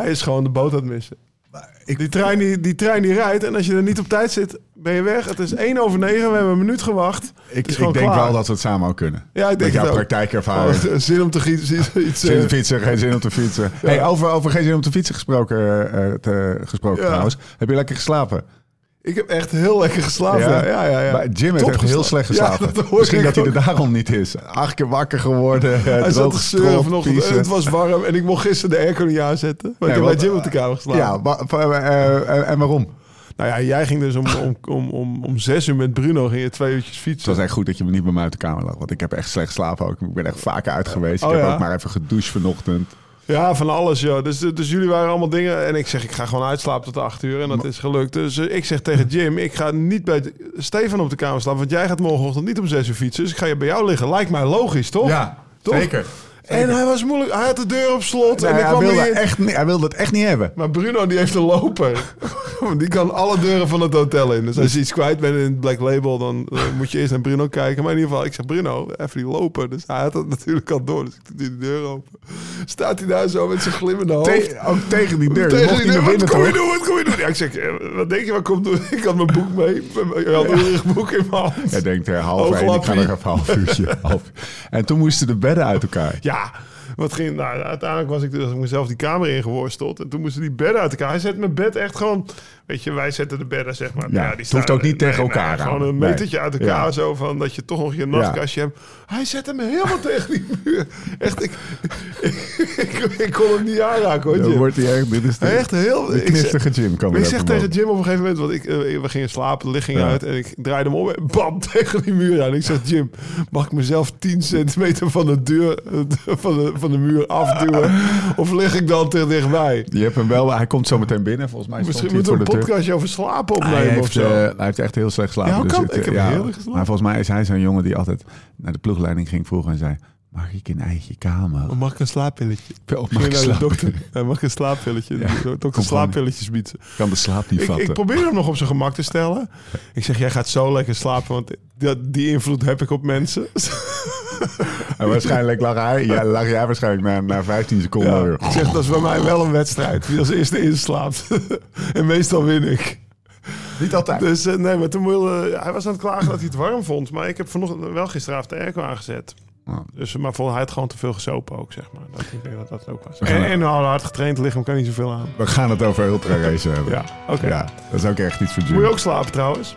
Hij is gewoon de boot aan het missen. die, trein die, die trein die rijdt en als je er niet op tijd zit, ben je weg. Het is 1 over 9, we hebben een minuut gewacht. Ik, ik denk klaar. wel dat we het samen ook kunnen. Ja, ik denk Met jouw praktijkervaring. Oh, zin om te. Iets, iets, Zin om eh, te fietsen, geen zin om te fietsen. Hey, over, over geen zin om te fietsen gesproken, te- gesproken Ja. trouwens. Heb je lekker geslapen? Ik heb echt heel lekker geslapen. Ja, ja, ja. ja. Maar Jim heeft Top echt heel geslapen. slecht Ja, geslapen. dat Misschien dat hij er daarom niet is. Acht keer wakker geworden. Hij zat droog te zeuren gestroopt, vanochtend. Het was warm en ik mocht gisteren de airco niet aanzetten. Maar Nee, ik heb bij Jim op de kamer geslapen. Ja, eh, eh, en waarom? Nou ja, jij ging dus om, om, om, om, om zes uur met Bruno ging je twee uurtjes Het fietsen. was echt goed dat je me niet bij mij uit de kamer lag. Want ik heb echt slecht geslapen ook. Ik ben echt vaker uit geweest. Oh, ik heb ja? ook maar even gedoucht vanochtend. Ja, van alles, ja. Dus, dus jullie waren allemaal dingen. En ik zeg, ik ga gewoon uitslapen tot acht uur. En dat is gelukt. Dus eh, ik zeg tegen Jim, ik ga niet bij Stefan op de kamer slapen. Want jij gaat morgenochtend niet om zes uur fietsen. Dus ik ga je bij jou liggen. Lijkt mij logisch, toch? Toch? zeker. En hij was moeilijk. Hij had de deur op slot. Nee, en ik hij, kwam wilde niet echt, niet- hij wilde het echt niet hebben. Maar Bruno die heeft een loper. die kan alle deuren van het hotel in. Dus als je iets kwijt bent in het Black Label, dan eh, moet je eerst naar Bruno kijken. Maar in ieder geval, ik zeg Bruno, even die loper. Dus hij had het natuurlijk al door. Dus ik doe die deur open. Staat hij daar zo met zijn glimmende hoofd. Te- ook tegen die deur. Tegen die niet deur, wat binnen, kom je doen? Wat kom je doen? Ja, ik zeg, eh, wat denk je, wat komt doen? Ik had mijn boek mee. Ik had een boek in mijn hand. Hij denkt er half één, ik ga nog even een half uurtje. Half. En toen moesten de bedden uit elkaar. Ja, 家。Wat ging, nou, uiteindelijk was ik dus ik mezelf die kamer ingeworsteld. En toen moesten die bedden uit elkaar. Hij zet mijn bed echt gewoon... Weet je, wij zetten de bedden, zeg maar. Ja, die het hoeft ook niet tegen elkaar aan. Gewoon een metertje uit elkaar, Ja. zo van dat je toch nog je nachtkastje hebt. Hij zette me helemaal tegen die muur. Echt, ik, ik, ik, kon hem niet aanraken, hoor, Dan wordt hij echt... Dit is de, Echt heel... de knistige Jim. Kan ik zeg tegen. Jim op een gegeven moment, want ik, eh, we gingen slapen, de licht ging Ja. uit en ik draaide hem om en bam, tegen die muur aan. Ik zeg, Jim, mag ik mezelf 10 centimeter van de deur, van de, van de muur afduwen? Of lig ik dan te dichtbij? Je hebt hem wel... Hij komt zo meteen binnen. Volgens mij Misschien moeten we een podcastje over slapen opnemen Hij of heeft, zo. eh, hij heeft echt heel slecht geslapen. Ja, kan- het, ik heb ja, heerlijk geslapen. Maar volgens mij is hij zo'n jongen die altijd naar de ploegleiding ging vroeger en zei... Mag ik in eigen kamer? Mag ik een slaappilletje? Mag ik naar de slapen? dokter. Hij mag een slaappilletje. Ja, De dokter slaappilletjes kan de slaap niet Ik, vatten. ik probeer hem nog op zijn gemak te stellen. Ik zeg, jij gaat zo lekker slapen, want die, die invloed heb ik op mensen. En waarschijnlijk lag hij, ja, lag jij waarschijnlijk na, na 15 seconden Ja, weer. zeg, dat is bij mij wel een wedstrijd. Wie als eerste inslaapt. en meestal win ik. Niet altijd. Dus eh, nee, maar toen wilde, hij was aan het klagen dat hij het warm vond. Maar ik heb vanochtend wel gisteravond de airco aangezet. Oh. Dus, maar vond hij het gewoon te veel gesopen ook, zeg maar. Dat, ik denk dat dat ook was. En, en nou, hard getraind lichaam kan niet zoveel aan. We gaan het over ultra racen hebben. Ja, oké. Ja, dat is ook echt iets voor Jim. Moet je ook slapen trouwens?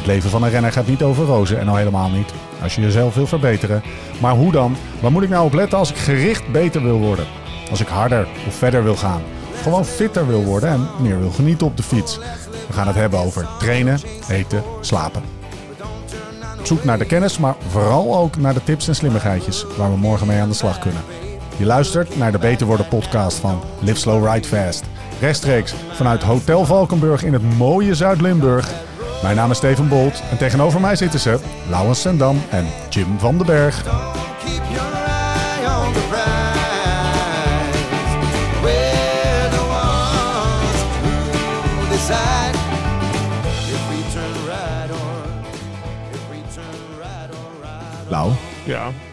Het leven van een renner gaat niet over rozen en al helemaal niet. Als je jezelf wil verbeteren. Maar hoe dan? Waar moet ik nou op letten als ik gericht beter wil worden? Als ik harder of verder wil gaan? Gewoon fitter wil worden en meer wil genieten op de fiets? We gaan het hebben over trainen, eten, slapen. Zoek naar de kennis, maar vooral ook naar de tips en slimmigheidjes waar we morgen mee aan de slag kunnen. Je luistert naar de Beter Worden podcast van Live Slow Ride Fast. Rechtstreeks vanuit Hotel Valkenburg in het mooie Zuid-Limburg. Mijn naam is Steven Bolt en tegenover mij zitten ze Laurens Sendam en Jim van den Berg. Lau, Ja.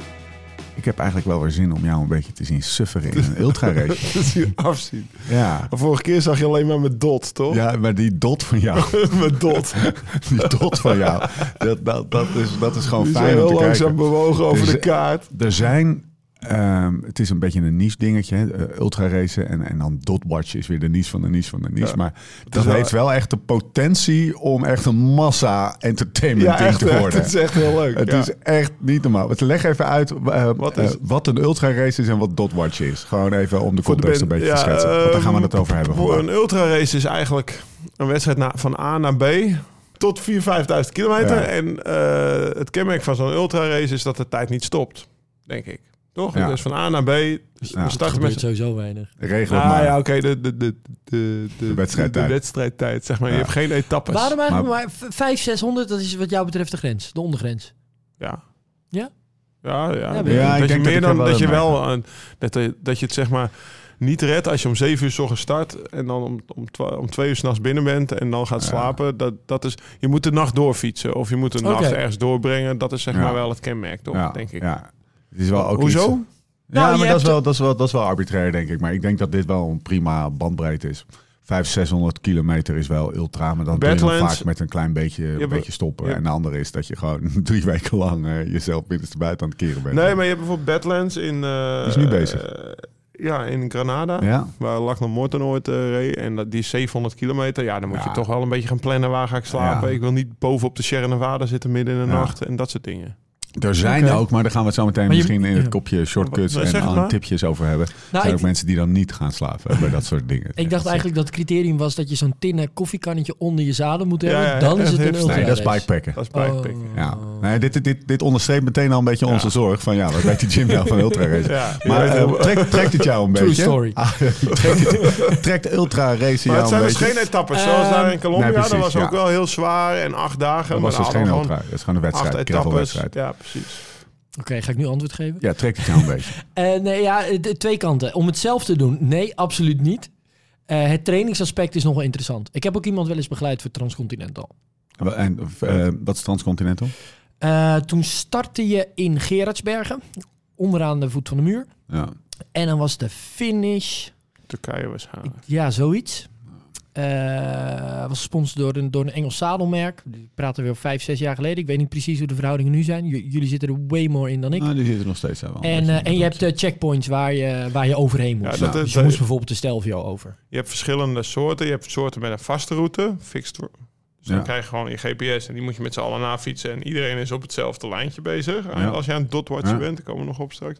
Ik heb eigenlijk wel weer zin om jou een beetje te zien sufferen in een ultra race. Dat zie je afzien. Ja. Maar vorige keer zag je alleen maar met dot, toch? ja, maar die dot van jou, met dot. die dot van jou, dat, dat, dat, is, dat is gewoon Die zijn fijn om heel te langzaam kijken. bewogen over Dus- de kaart. Er zijn, ehm, het is een beetje een niche dingetje, eh, ultra racen en, en dan dotwatch is weer de niche van de niche van de niche. Ja. Maar dat wel- heeft wel echt de potentie om echt een massa entertainment Ja, ding echt, te worden. het is echt heel leuk. Het ja. is echt niet normaal. Leg even uit eh, Wat eh, is- wat een ultra race is en wat dotwatch is. Gewoon even om de context een beetje te schetsen. Want daar gaan we het over hebben Voor een ultrarace is eigenlijk een wedstrijd van A naar B tot 4.000, 5.000 kilometer. En het kenmerk van zo'n ultrarace is dat de tijd niet stopt, denk ik. Toch? Ja. Dus van A naar B. Dus Ja. starten met... sowieso weinig. Regel Ah maar. ja, oké. de, de, de, de, de, wedstrijdtijd. De wedstrijdtijd, zeg maar. Ja. Je hebt geen etappes. Waarom eigenlijk maar, 5, 600, dat is wat jou betreft de grens, de ondergrens. Ja. Ja? Ja, ja. Ja, dat ik. Ja, ik je denk dat meer dan wel dat je in wel... een- dat, je- dat je het zeg maar niet redt als je om zeven uur 's ochtends start... en dan om, om, twee uur s'nachts binnen bent en dan gaat Ja. slapen. Dat, dat is, je moet de nacht doorfietsen of je moet de nacht ergens doorbrengen. Dat is zeg Ja. maar wel het kenmerk, toch? ja, Denk ik. Ja. Het is wel ook Hoezo? iets- Nou, ja, maar dat is, wel, dat, is wel, dat is wel arbitrair, denk ik. Maar ik denk dat dit wel een prima bandbreedte is. 500, 600 kilometer is wel ultra, maar dan doe je vaak met een klein beetje, hebt- beetje stoppen. En de andere is dat je gewoon drie weken lang eh, jezelf binnenste buiten aan het keren bent. Nee, maar je hebt bijvoorbeeld Badlands in... Die is nu bezig. eh, ja, in Granada. Ja? Waar Lachlan Morton ooit reed. En dat, die is 700 kilometer. Ja, dan moet je toch wel een beetje gaan plannen. Waar ga ik slapen? Ja. Ik wil niet bovenop de Sierra Nevada zitten midden in de nacht. En dat soort dingen. Er zijn ook, maar daar gaan we het zo meteen Maar je- misschien in het kopje shortcuts Wat- en het aan maar. tipjes over hebben. Er Nou, zijn ik, ook mensen die dan niet gaan slapen bij dat soort dingen. ik dacht eigenlijk dat het criterium was dat je zo'n tinnen koffiekannetje onder je zadel moet hebben. Ja, ja, dan is het een ultra Nee, dat is race. bikepacken. Dat is bikepacken. Oh. Ja. Nee, dit, dit, dit onderstreept meteen al een beetje Ja. onze zorg. Van ja, wat weet die Jim nou van ultra race? Maar eh, trekt, trekt het jou een True beetje? story. Ah, trekt, het, trekt de ultra race maar jou het een zijn dus beetje? geen etappes. Zoals daar in Ehm, Colombia. dat was ook wel heel zwaar. En acht dagen. Dat maar was dus geen ultra. Dat is gewoon een Acht wedstrijd, etappes. gravelwedstrijd. Precies. Oké, ga ik nu antwoord geven? Ja, trekt het jou een beetje. Eh, nee, ja, de, twee kanten. Om het zelf te doen, nee, absoluut niet. Eh, het trainingsaspect is nog wel interessant. Ik heb ook iemand wel eens begeleid voor Transcontinental. En eh, wat is Transcontinental? Eh, toen startte je in Gerardsbergen, onderaan de voet van de muur. Ja. En dan was de finish, Turkije waarschijnlijk. ja, zoiets. Eh was gesponsord door een, door een Engels zadelmerk. Praat er weer vijf, zes jaar geleden. Ik weet niet precies hoe de verhoudingen nu zijn. J- jullie zitten er way more in dan ik. Nou, die zitten nog steeds wel. en, eh, en je hebt eh, checkpoints waar je, waar je overheen moest. Ja, dat- dus dat- je moest bijvoorbeeld de Stelvio over. Je hebt verschillende soorten. Je hebt soorten met een vaste route. Fixed route. Dus dan krijg je gewoon je GPS en die moet je met z'n allen nafietsen. En iedereen is op hetzelfde lijntje bezig. Ja. Als je aan het dotwatchen bent, daar komen we nog op straks.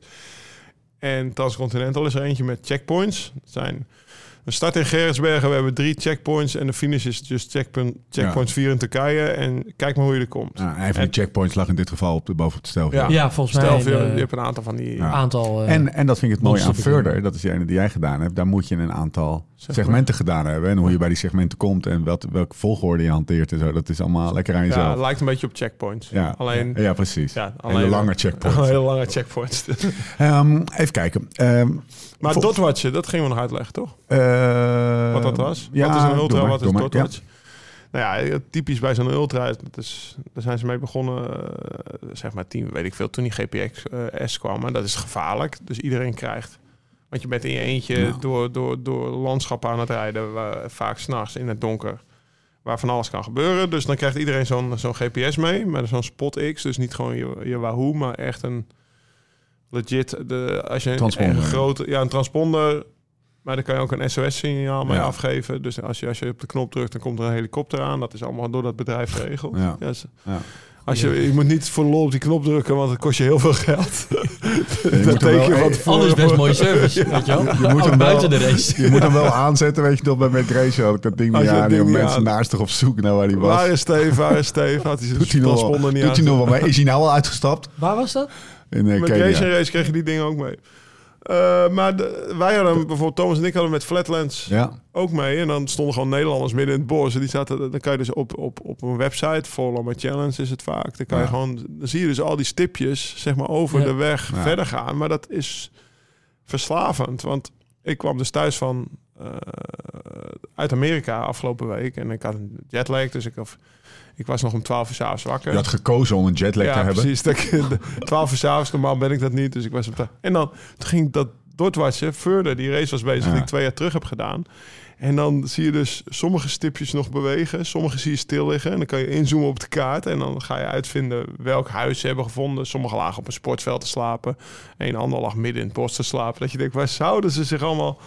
En Transcontinental is er eentje met checkpoints. Dat zijn we starten in Gerritsbergen, we hebben drie checkpoints. En de finish is dus checkpoint, checkpoint 4 in Turkije. En kijk maar hoe je er komt. Ja, een van En- die checkpoints lag in dit geval op de, boven op de stel. Ja. Ja, volgens Stel mij je, eh, hebt een aantal van die... Ja. aantal... eh, En, en dat vind ik het mooi aan. Further, dat is die ene die jij gedaan hebt. Daar moet je een aantal Zeg segmenten gedaan hebben. En hoe je bij die segmenten komt en wat, welke volgorde je hanteert en zo. Dat is allemaal lekker aan ja, jezelf. lijkt een beetje op checkpoints. Ja, Alleen... ja, precies. Ja, Hele lange checkpoints. Hele lange checkpoints. Ehm, even kijken. Ehm, maar Vol- dotwatchen, dat gingen we nog uitleggen, toch? eh, wat dat was. Ja, wat is een ultra, maar, wat is maar. dotwatch? Nou ja, typisch bij zo'n ultra, dat is, daar zijn ze mee begonnen, eh, zeg maar tien, weet ik veel, toen die GPX eh, S kwam. En dat is gevaarlijk, dus iedereen krijgt. Want je bent in je eentje Ja. door, door, door landschappen aan het rijden, waar, vaak s'nachts in het donker, waar van alles kan gebeuren. Dus dan krijgt iedereen zo'n zo'n GPS mee, met zo'n Spot X. Dus niet gewoon je, je Wahoo, maar echt een legit, de, als je een, Transponder. een grote, ja, een transponder maar dan kan je ook een SOS-signaal mee Ja. afgeven. Dus als je, als je op de knop drukt, dan komt er een helikopter aan. Dat is allemaal door dat bedrijf geregeld. Ja. Ja. Als je, je moet niet voor lol op die knop drukken, want het kost je heel veel geld. Je dat teken. Anders best mooie service, weet je wel. je moet hem buiten wel- de race. je moet hem wel aanzetten, weet je nog, bij McRace had ik dat ding Als niet aan. ding mensen naast toch op zoek naar waar hij was. Waar is Steve? Waar is Steve? Had hij zijn Doet hij nog wel, transponder niet doet hij aan. nog wel mee? Is hij nou al uitgestapt? Waar was dat? In eh, Met Kenia. Race Race kreeg je die dingen ook mee. Eh, maar de- wij hadden bijvoorbeeld, Thomas en ik hadden met Flatlands Ja, ook mee. En dan stonden gewoon Nederlanders midden in het bos. En die zaten, dan kan je dus op, op, op een website, Follow My Challenge is het vaak. Dan, kan je gewoon, dan zie je dus al die stipjes zeg maar, over Ja. de weg Ja. verder gaan. Maar dat is verslavend. Want ik kwam dus thuis van eh, uit Amerika afgelopen week. En ik had een jetlag, dus ik, of, ik was nog om 12 uur s'avonds wakker. je had gekozen om een jetlag ja, te hebben. precies. Dat ik, de 12 uur s'avonds, normaal ben ik dat niet. Dus ik was op de... En dan toen ging ik dat doorwatchen, further. Die race was bezig Ja. die ik twee jaar terug heb gedaan. En dan zie je dus sommige stipjes nog bewegen. Sommige zie je stil liggen. En dan kan je inzoomen op de kaart. En dan ga je uitvinden welk huis ze hebben gevonden. Sommige lagen op een sportveld te slapen. Een ander lag midden in het bos te slapen. Dat je denkt, waar zouden ze zich allemaal...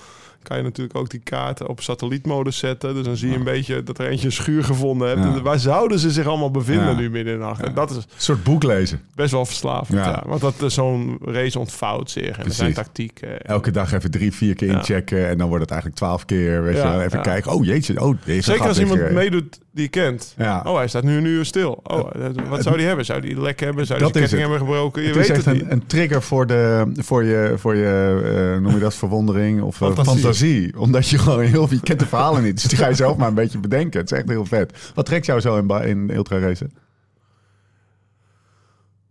Kan je natuurlijk ook die kaarten op satellietmodus zetten. Dus dan zie je een beetje dat er eentje een schuur gevonden. En Waar zouden ze zich allemaal bevinden nu midden in de nacht? En dat is Een soort boek lezen. best wel verslavend. Want dat is zo'n race ontvouwt zich. En er Precies. zijn tactieken. Elke dag even drie, vier keer inchecken. En dan wordt het eigenlijk twaalf keer. Weet je, even kijken. Oh jeetje, oh, deze Zeker als iemand liggen. meedoet die je kent. Ja. Oh, hij staat nu een uur stil. Oh, wat zou die hebben? Zou die lek hebben? Zou die ketting hebben gebroken? Je het weet is echt het niet. een, een trigger voor, de, voor je, voor je eh, noem je dat, verwondering of eh, Fantasie. fantasie. Omdat je gewoon heel veel, je kent de verhalen niet. Dus die ga je zelf maar een beetje bedenken. Het is echt heel vet. Wat trekt jou zo in, in ultra racen?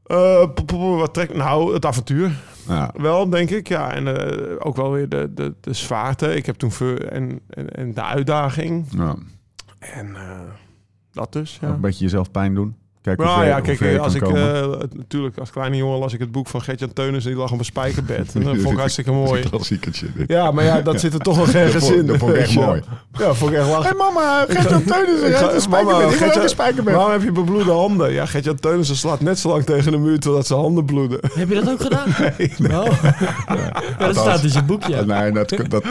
Eh, wat trekt... Nou, het avontuur. Ja. Wel, denk ik. Ja, en eh, ook wel weer de, de, de zwaarte. Ik heb toen... En, en, en de uitdaging. Ja. En eh, dat dus, ja. Een beetje jezelf pijn doen. Kijk Nou ja, kijk, ver je als ik eh, het- natuurlijk als kleine jongen las ik het boek van Gertjan Teunis en die lag op een spijkerbed. En dat vond ik hartstikke mooi. Ja, maar ja, dat zit er toch nog ergens vond- in. dat vond ik echt je wel. mooi. Ja, vond ik echt lachen. mama, Gert-Jan Teunissen Ik ga- Gert-Jan- spijkerbed. Waarom heb je bebloede handen? Ja, Gertjan Teunissen slaat net zo lang tegen de muur totdat zijn handen bloeden. Heb je dat ook gedaan? Oh. Ja, dat staat in zijn boekje. Nee, dat, dat, dat,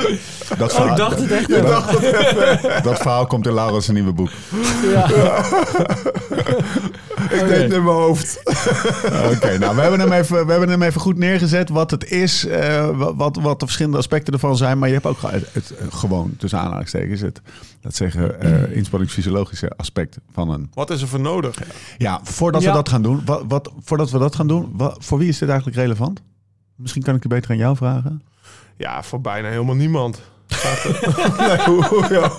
Oh, verhaal, ik dacht het echt. dat, dat verhaal komt in Laurens' nieuwe boek. Ja. Ik deed het in mijn hoofd. Oké, nou, we hebben, hem even, we hebben hem even goed neergezet. Wat het is, eh, wa- wat, wat de verschillende aspecten ervan zijn. Maar je hebt ook het, het, gewoon, tussen aanhalingstekens, het, dat zeggen, eh inspanningsfysiologische aspect van een... Wat is er voor nodig? Ja, voordat we dat gaan doen, wat, wat, voordat we dat gaan doen, voor wie is dit eigenlijk relevant? Misschien kan ik het beter aan jou vragen. Ja, voor bijna helemaal niemand. Nee, hoe, hoe, ja.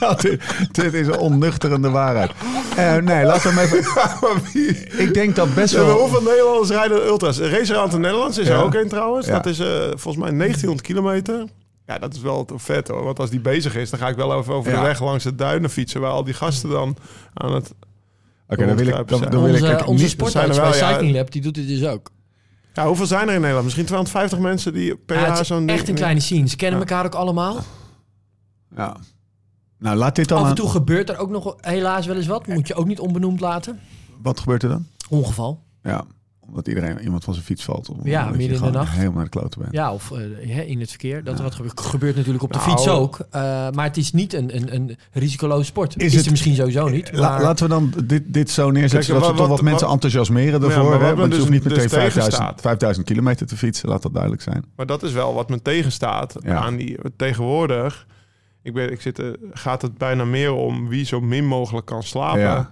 Dat is, dit is een onnuchterende waarheid. Eh, nee, laten we hem even... maar wie? Ik denk dat best wel... hoeveel Nederlanders rijden ultras? Racer aan de Nederlands is er ook een trouwens. Ja. Dat is eh, volgens mij 1900 kilometer. Ja, dat is wel te vet hoor. Want als die bezig is, dan ga ik wel even over Ja. de weg langs de duinen fietsen. Waar al die gasten dan aan het... Oké, dan wil ik, dan, dan wil ik Onze, kijk, onze niet... sportarts er bij. Cycling Lab, die doet dit dus ook. Ja, hoeveel zijn er in Nederland? Misschien 250 mensen die per Ja, jaar zo'n echt een kleine scene. Ze kennen Ja. elkaar ook allemaal. Ja. Nou, laat dit dan... Af en aan- toe gebeurt er ook nog helaas wel eens wat. Moet je ook niet onbenoemd laten. Wat gebeurt er dan? Ongeval. Ja, omdat iedereen iemand van zijn fiets valt. Of Ja, midden in de nacht. helemaal naar de kloten bent. Ja, of eh, hè, in het verkeer. Dat wat gebeurt. gebeurt natuurlijk op de Nou, fiets ook. Eh, maar het is niet een, een, een risicoloze sport. Is Is, het- het misschien sowieso niet. La- maar- laten we dan dit, dit zo neerzetten, Kijk, zodat we toch wat, wat- mensen wat- enthousiasmeren Ja, ervoor. hè? me Want je hoeft dus- niet meteen dus 5000, tegenstaat. 5000 kilometer te fietsen, laat dat duidelijk zijn. Maar dat is wel wat me tegenstaat Ja. aan die tegenwoordig. Ik ben, ik zit, er- gaat het bijna meer om wie zo min mogelijk kan slapen Ja.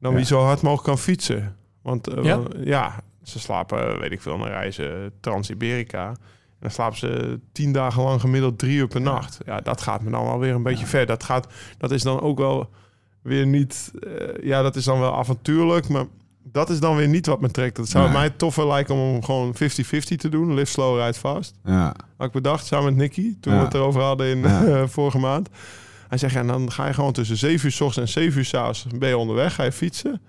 dan Ja. wie zo hard mogelijk kan fietsen. Want eh, Ja? ze slapen, weet ik veel, dan reizen Trans-Iberica. En dan slapen ze tien dagen lang gemiddeld drie uur per nacht. Ja, dat gaat me dan wel weer een beetje ver. Dat, gaat, dat is dan ook wel weer niet... eh, ja, dat is dan wel avontuurlijk, maar dat is dan weer niet wat me trekt. Het zou Nee. mij toffer lijken om gewoon 50-50 te doen. Live slow, ride fast. Ja. Had ik bedacht, samen met Nicky, toen Ja. we het erover hadden in Ja. eh, vorige maand. Hij zegt, ja, dan ga je gewoon tussen 7 uur s ochtends en 7 uur s avonds ben je onderweg, ga je fietsen.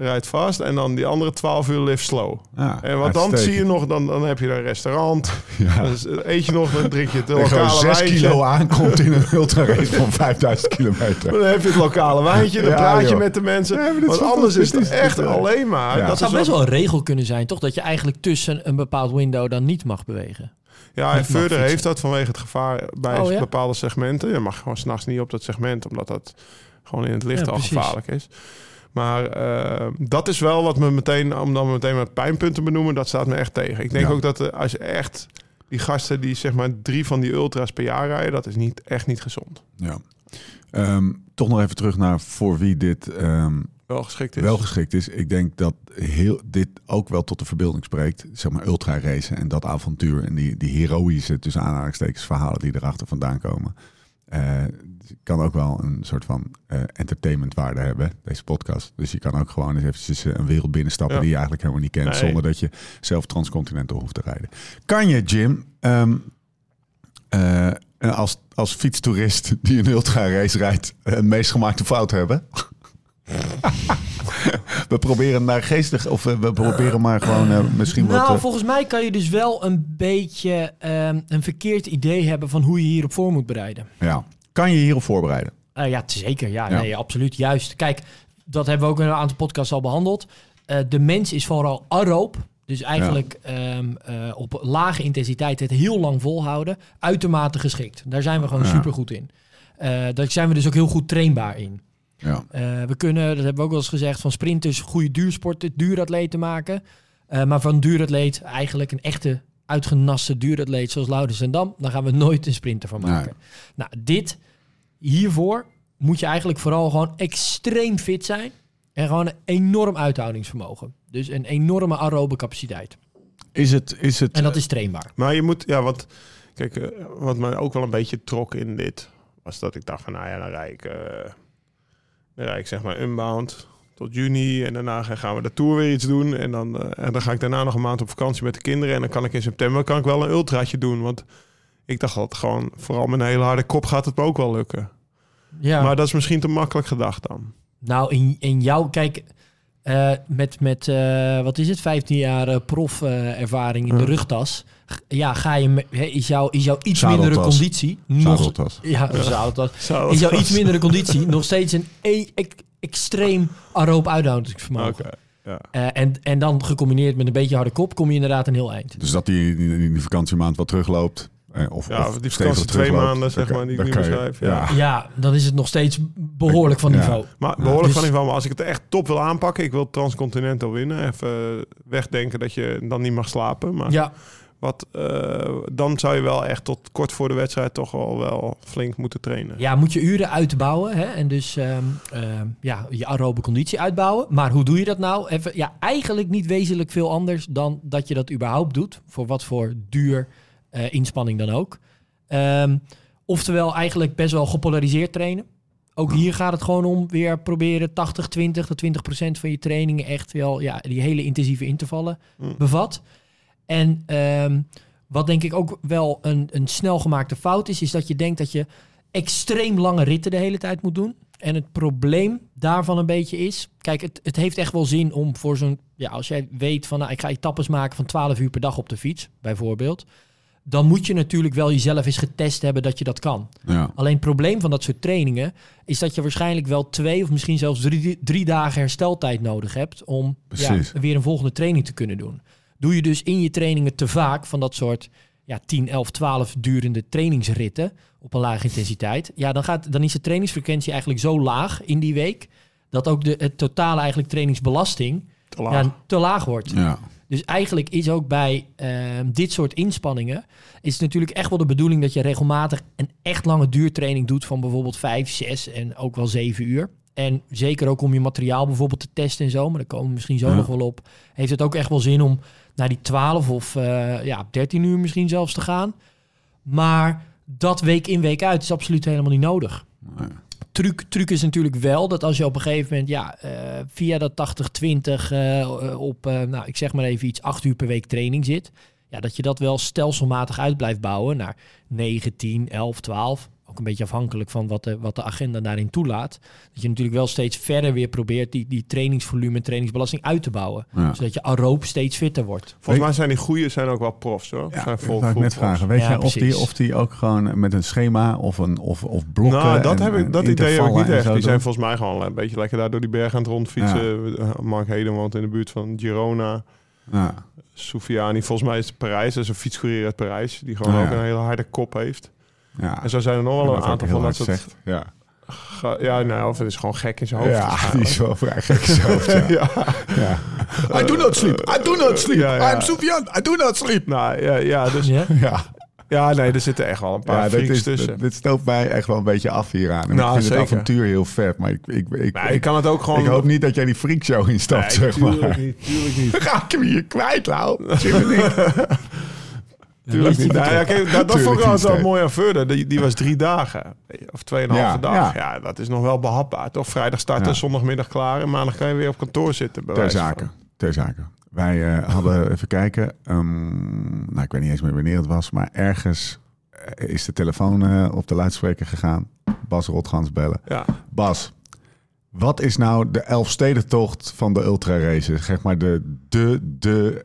Rijd vast en dan die andere 12 uur live slow. ja En wat dan zie je nog, dan, dan heb je een restaurant. Ja. Dan eet je nog, dan drink je het lokale 6 wijntje. kilo aankomt in een ultrarace van 5000 kilometer. Dan heb je het lokale wijntje, dan Ja, praat je joh. met de mensen. Ja, Want anders is het echt Dit, eh, alleen maar. ja. Dat Het zou best wel een regel kunnen zijn, toch? Dat je eigenlijk tussen een bepaald window dan niet mag bewegen. Ja, en verder heeft dat vanwege het gevaar bij Oh, ja? bepaalde segmenten. Je mag gewoon s'nachts niet op dat segment, omdat dat gewoon in het licht Ja, al precies. gevaarlijk is. Maar eh, dat is wel wat me meteen, om dan meteen met pijnpunten te benoemen, dat staat me echt tegen. Ik denk Ja. ook dat eh, als je echt die gasten die zeg maar drie van die ultra's per jaar rijden, dat is niet, echt niet gezond. Ja. Ehm, toch nog even terug naar voor wie dit ehm, Wel geschikt is. wel geschikt is. Ik denk dat heel, dit ook wel tot de verbeelding spreekt. Zeg maar ultra racen en dat avontuur en die, die heroïsche tussen aanhalingstekens verhalen die erachter vandaan komen. Eh, kan ook wel een soort van eh entertainmentwaarde hebben, deze podcast. Dus je kan ook gewoon eens eventjes eh, een wereld binnenstappen Ja. die je eigenlijk helemaal niet kent, Nee. zonder dat je zelf transcontinental hoeft te rijden. Kan je, Jim, ehm, eh, als, als fietstoerist die een ultra race rijdt, een meest gemaakte fout hebben? we proberen naar geestig, of we proberen maar gewoon eh, misschien wat... Nou, volgens mij kan je dus wel een beetje ehm, een verkeerd idee hebben van hoe je hierop voor moet bereiden. ja. Kan je hierop voorbereiden? Eh, ja, zeker. Ja, Ja. Nee, absoluut. Juist. Kijk, dat hebben we ook in een aantal podcasts al behandeld. Eh, de mens is vooral aeroop. Dus eigenlijk ehm, eh, op lage intensiteit het heel lang volhouden. Uitermate geschikt. Daar zijn we gewoon Ja. super goed in. Daar zijn we dus ook heel goed trainbaar in. Ja. We kunnen, dat hebben we ook wel eens gezegd, van sprinters goede duursporten, duuratleten maken. Maar van duuratleet eigenlijk een echte uitgenaste duuratleet zoals Laurens en Dam, daar gaan we nooit een sprinter van maken. Nou, dit hiervoor moet je eigenlijk vooral gewoon extreem fit zijn. En gewoon een enorm uithoudingsvermogen. Dus een enorme aerobe capaciteit. Is het, is het En dat is trainbaar. Maar je moet, ja, wat, kijk, eh, wat mij ook wel een beetje trok in dit, was dat ik dacht van, nou ja, dan rijd ik, eh, dan rijd ik zeg maar unbound tot juni en daarna gaan we de tour weer iets doen en dan, eh, en dan ga ik daarna nog een maand op vakantie met de kinderen en dan kan ik in september kan ik wel een ultraatje doen, want ik dacht dat gewoon, vooral met een hele harde kop gaat het me ook wel lukken. Ja. Maar dat is misschien te makkelijk gedacht dan. Nou, in, in jouw, kijk, eh, met, met eh, wat is het, 15 jaar eh, prof-ervaring in de Ja. rugtas. Ja, ga je, me- hè, is, jouw, is jouw iets Zadeltas. mindere conditie nog... zadeltas? Ja, een zadeltas. Is jouw iets mindere conditie nog steeds een e- extreem aeroop uithoudingsvermogen. Oké, ja. Eh, en, en dan gecombineerd met een beetje harde kop kom je inderdaad een heel eind. Dus dat die in die vakantiemaand wat terugloopt. eh, Of, Ja, of die vakantie twee maanden, zeg maar, die ik nu beschrijf, ja. Ja, dan is het nog steeds behoorlijk van Ja. niveau. Maar behoorlijk Dus- van ieder geval, maar als ik het echt top wil aanpakken, ik wil Transcontinental winnen. Even wegdenken dat je dan niet mag slapen. Maar Ja, wat, eh, dan zou je wel echt tot kort voor de wedstrijd toch wel, wel flink moeten trainen. ja, moet je uren uitbouwen hè? en dus ehm, ehm, ja, je aerobe conditie uitbouwen. Maar hoe doe je dat nou? Even, ja, eigenlijk niet wezenlijk veel anders dan dat je dat überhaupt doet. Voor wat voor duur eh, inspanning dan ook. Ehm, oftewel eigenlijk best wel gepolariseerd trainen. Ook hier gaat het gewoon om weer proberen 80, 20 tot 20 procent van je trainingen echt wel ja, die hele intensieve intervallen Mm. bevat. En ehm, wat denk ik ook wel een, een snel gemaakte fout is, is dat je denkt dat je extreem lange ritten de hele tijd moet doen. En het probleem daarvan een beetje is, kijk, het, het heeft echt wel zin om voor zo'n, ja, als jij weet van, nou, ik ga etappes maken van 12 uur per dag op de fiets, bijvoorbeeld, dan moet je natuurlijk wel jezelf eens getest hebben dat je dat kan. Ja. Alleen het probleem van dat soort trainingen is dat je waarschijnlijk wel twee of misschien zelfs drie, drie dagen hersteltijd nodig hebt om ja, weer een volgende training te kunnen doen. Doe je dus in je trainingen te vaak van dat soort ja, 10, 11, 12 durende trainingsritten op een lage intensiteit, ja, dan, gaat, dan is de trainingsfrequentie eigenlijk zo laag in die week dat ook de het totale eigenlijk trainingsbelasting Te laag. ja, te laag wordt. Ja. Dus eigenlijk is ook bij ehm, dit soort inspanningen... is het natuurlijk echt wel de bedoeling dat je regelmatig... een echt lange duurtraining doet van bijvoorbeeld 5, 6 en ook wel 7 uur. En zeker ook om je materiaal bijvoorbeeld te testen en zo... maar daar komen we misschien zo Ja. nog wel op... heeft het ook echt wel zin om naar die 12 of eh, ja, 13 uur misschien zelfs te gaan. Maar dat week in, week uit is absoluut helemaal niet nodig Nee. truc, truc is natuurlijk wel dat als je op een gegeven moment ja, eh, via dat 80-20 eh, op, nou, ik zeg maar even iets, 8 uur per week training zit. Ja, dat je dat wel stelselmatig uit blijft bouwen naar 9, 10, 11, 12. Ook een beetje afhankelijk van wat de, wat de agenda daarin toelaat. Dat je natuurlijk wel steeds verder weer probeert die, die trainingsvolume en trainingsbelasting uit te bouwen. Ja. Zodat je aeroop steeds fitter wordt. Volgens mij zijn die goeie zijn ook wel profs hoor. Ja, zijn dat vol, wou ik vol net profs. vragen. Weet Ja, jij of die, of die ook gewoon met een schema of, een, of, of blokken... Nou, dat, en- heb ik, dat idee heb ik niet echt. Die zijn doen? volgens mij gewoon een beetje lekker daar door die bergen aan het rondfietsen. Eh, Mark Heden woont in de buurt van Girona. Ja. Soufiani, volgens mij is het Parijs. Dat is een fietscourier uit Parijs. Die gewoon Ah, ook een hele harde kop heeft. Ja. En zo zijn er nog wel En een aantal van dat soort... zegt. Ja, Ja, nou, of het is gewoon gek in zijn hoofd. ja die is wel vrij gek zelf. Ja. ja. Ja. I do not sleep. I do not sleep. Ja, ja. I'm Sufjan. I do not sleep. Nou, ja, ja, dus, Ja? Ja, ja, nee, er zitten echt wel een paar ja is, tussen. dit stoopt mij echt wel een beetje af hieraan. En Nou, ik vind zeker. het avontuur heel vet, maar ik, ik, ik, Nee, ik kan het ook gewoon... ik hoop niet dat jij die freakshow instapt, Nee, zeg tuurlijk maar. niet, tuurlijk niet. Dan ga ik hem hier kwijt, Lau. Tuurlijk niet. Nou, ja, kijk, dat, dat vond ik wel mooi aan Verder. Die, die was drie dagen. Of tweeënhalve Ja, dag. ja. Ja. dat is nog wel behapbaar. Toch vrijdag starten, zondagmiddag klaar. En maandag kan je weer op kantoor zitten. Ter wijze van. zake. Ter zake. Wij eh, hadden, even kijken, ehm, nou ik weet niet eens meer wanneer het was, maar ergens eh, is de telefoon eh, op de luidspreker gegaan. Bas Rotgans bellen. Ja. Bas, wat is nou de Elfstedentocht van de ultra races? Zeg maar de, de, de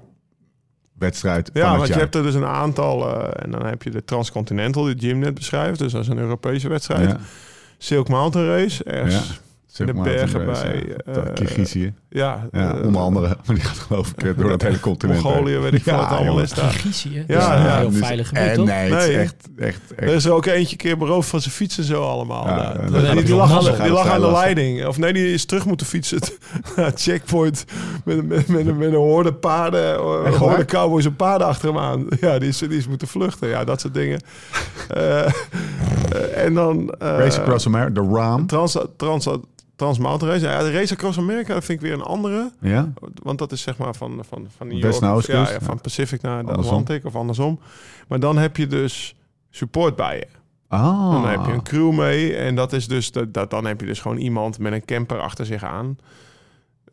wedstrijd van Ja, want je jaar. hebt er dus een aantal. eh, en dan heb je de Transcontinental, die Jim net beschrijft. Dus dat is een Europese wedstrijd. Ja, Silk Mountain Race. Ergens. Zeg de maar, bergen bij, eh, eh, Kirgizië. Ja, Ja, eh, onder andere. Maar die gaat geloof ik door het hele continent. Mongolië, weet ik veel Ja, wat allemaal is daar. Kirgizië. Ja, dat is een ja, heel dus- veilig gebied, en toch? Nee, echt, echt, echt. Er is er ook eentje keer beroofd van zijn fiets en zo allemaal. Ja, die, lag, aan, die lag aan de leiding. Of nee, die is terug moeten fietsen naar checkpoint. Met, met, met, met een horde paarden. Een waar? cowboys en paarden achter hem aan. Ja, die is, die is moeten vluchten. Ja, dat soort dingen. En dan... eh, Race Across America, de RAM. Trans, trans, Trans Mountain Race. Ja, de Race Across America dat vind ik weer een andere. Ja? Want dat is zeg maar van, van, van New York. naar ja, van ja. Pacific naar de Andersom. Atlantic of andersom. Maar dan heb je dus support bij je. Ah. Dan heb je een crew mee. En dat is dus dat, dat, dan heb je dus gewoon iemand met een camper achter zich aan.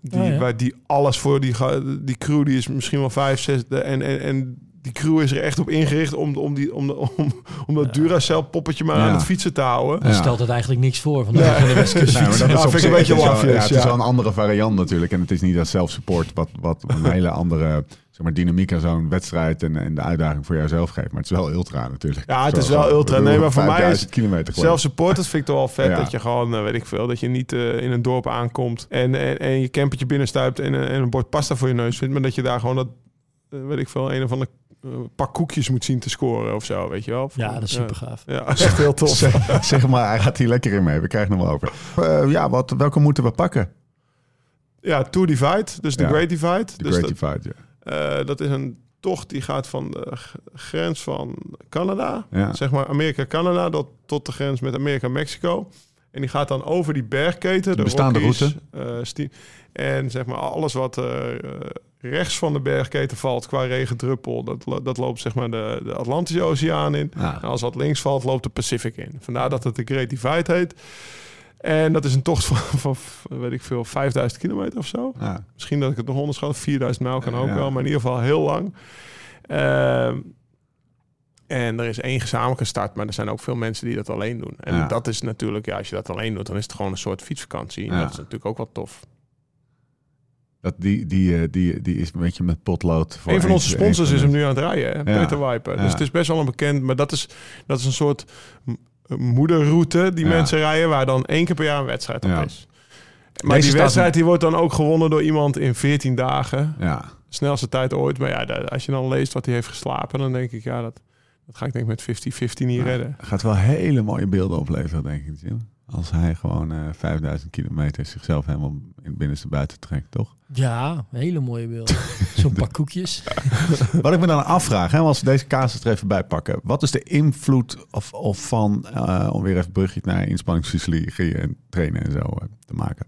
Die, Oh ja. waar die alles voor die, die crew, die is misschien wel vijf, zes. de- En, en, en die crew is er echt op ingericht om, om, die, om, de- om, om dat Duracell poppetje maar Ja. aan het fietsen te houden. Dan Ja. stelt het eigenlijk niks voor van de, van de Westkust. Nee, maar dat Ja, is vind ik een beetje het is wel- lafjes, Ja, het is ja. wel een andere variant natuurlijk. En het is niet als self-support wat, wat een hele andere zeg maar, dynamiek aan zo'n wedstrijd en, en de uitdaging voor jouzelf geeft. Maar het is wel ultra natuurlijk. Ja, het Zo is wel ultra. Nee, maar voor mij 5000 is kilometer gewoon. Zelf support, dat vind ik toch wel vet. Ja. Dat je gewoon, eh, weet ik veel, dat je niet eh, in een dorp aankomt en, en, en je campertje binnenstuipt en, een- en een bord pasta voor je neus vindt. Maar dat je daar gewoon dat, eh, weet ik veel, een of ander eh, pak koekjes moet zien te scoren of zo, weet je wel. Ja, dat is super gaaf. Ja, dat is echt heel tof. zeg, zeg maar, hij gaat hier lekker in mee. We krijgen hem over. Eh, ja, wat, welke moeten we pakken? Ja, Tour Divide, dus de Ja. Great Divide. De dus Great dat, Divide, ja. eh, dat is een tocht die gaat van de grens van Canada, Ja. zeg maar Amerika-Canada, tot, tot de grens met Amerika-Mexico. En die gaat dan over die bergketen, de bestaande Rockies, route. eh, en zeg maar alles wat eh, eh, rechts van de bergketen valt qua regendruppel, dat, dat loopt zeg maar de, de Atlantische Oceaan in. Ja. En als wat links valt, loopt de Pacific in. Vandaar dat het de Great Divide heet. En dat is een tocht van, van weet ik veel, 5000 kilometer of zo. Ja. Misschien dat ik het nog onderschat. 4000 mijl kan ook Ja. wel, maar in ieder geval heel lang. Ehm, en er is één gezamenlijke start, maar er zijn ook veel mensen die dat alleen doen. En dat is natuurlijk, ja, als je dat alleen doet, dan is het gewoon een soort fietsvakantie. En dat is natuurlijk ook wel tof. Dat, die, die, eh, die, die is een beetje met potlood. Voor een van onze sponsors is hem nu aan het rijden, hè? Ja. Peter Wijper. Ja. Dus het is best wel een bekend, maar dat is, dat is een soort moederroute die Ja. mensen rijden, waar dan één keer per jaar een wedstrijd op Ja. is. Maar Deze die wedstrijd die wordt dan ook gewonnen door iemand in 14 dagen. Ja. snelste tijd ooit. Maar ja, als je dan leest wat hij heeft geslapen, dan denk ik, ja, dat, dat ga ik denk ik met 50-50 niet redden. Gaat wel hele mooie beelden opleveren, denk ik. Jim. Als hij gewoon eh 5000 kilometer zichzelf helemaal in het binnenste buiten trekt, toch? Ja, hele mooie beelden. Zo'n pak koekjes. Wat ik me dan afvraag, hè, als we deze casus er even bij pakken. Wat is de invloed of, of van, eh, om weer even brugje naar inspanningsfysiologie en trainen en zo eh, te maken.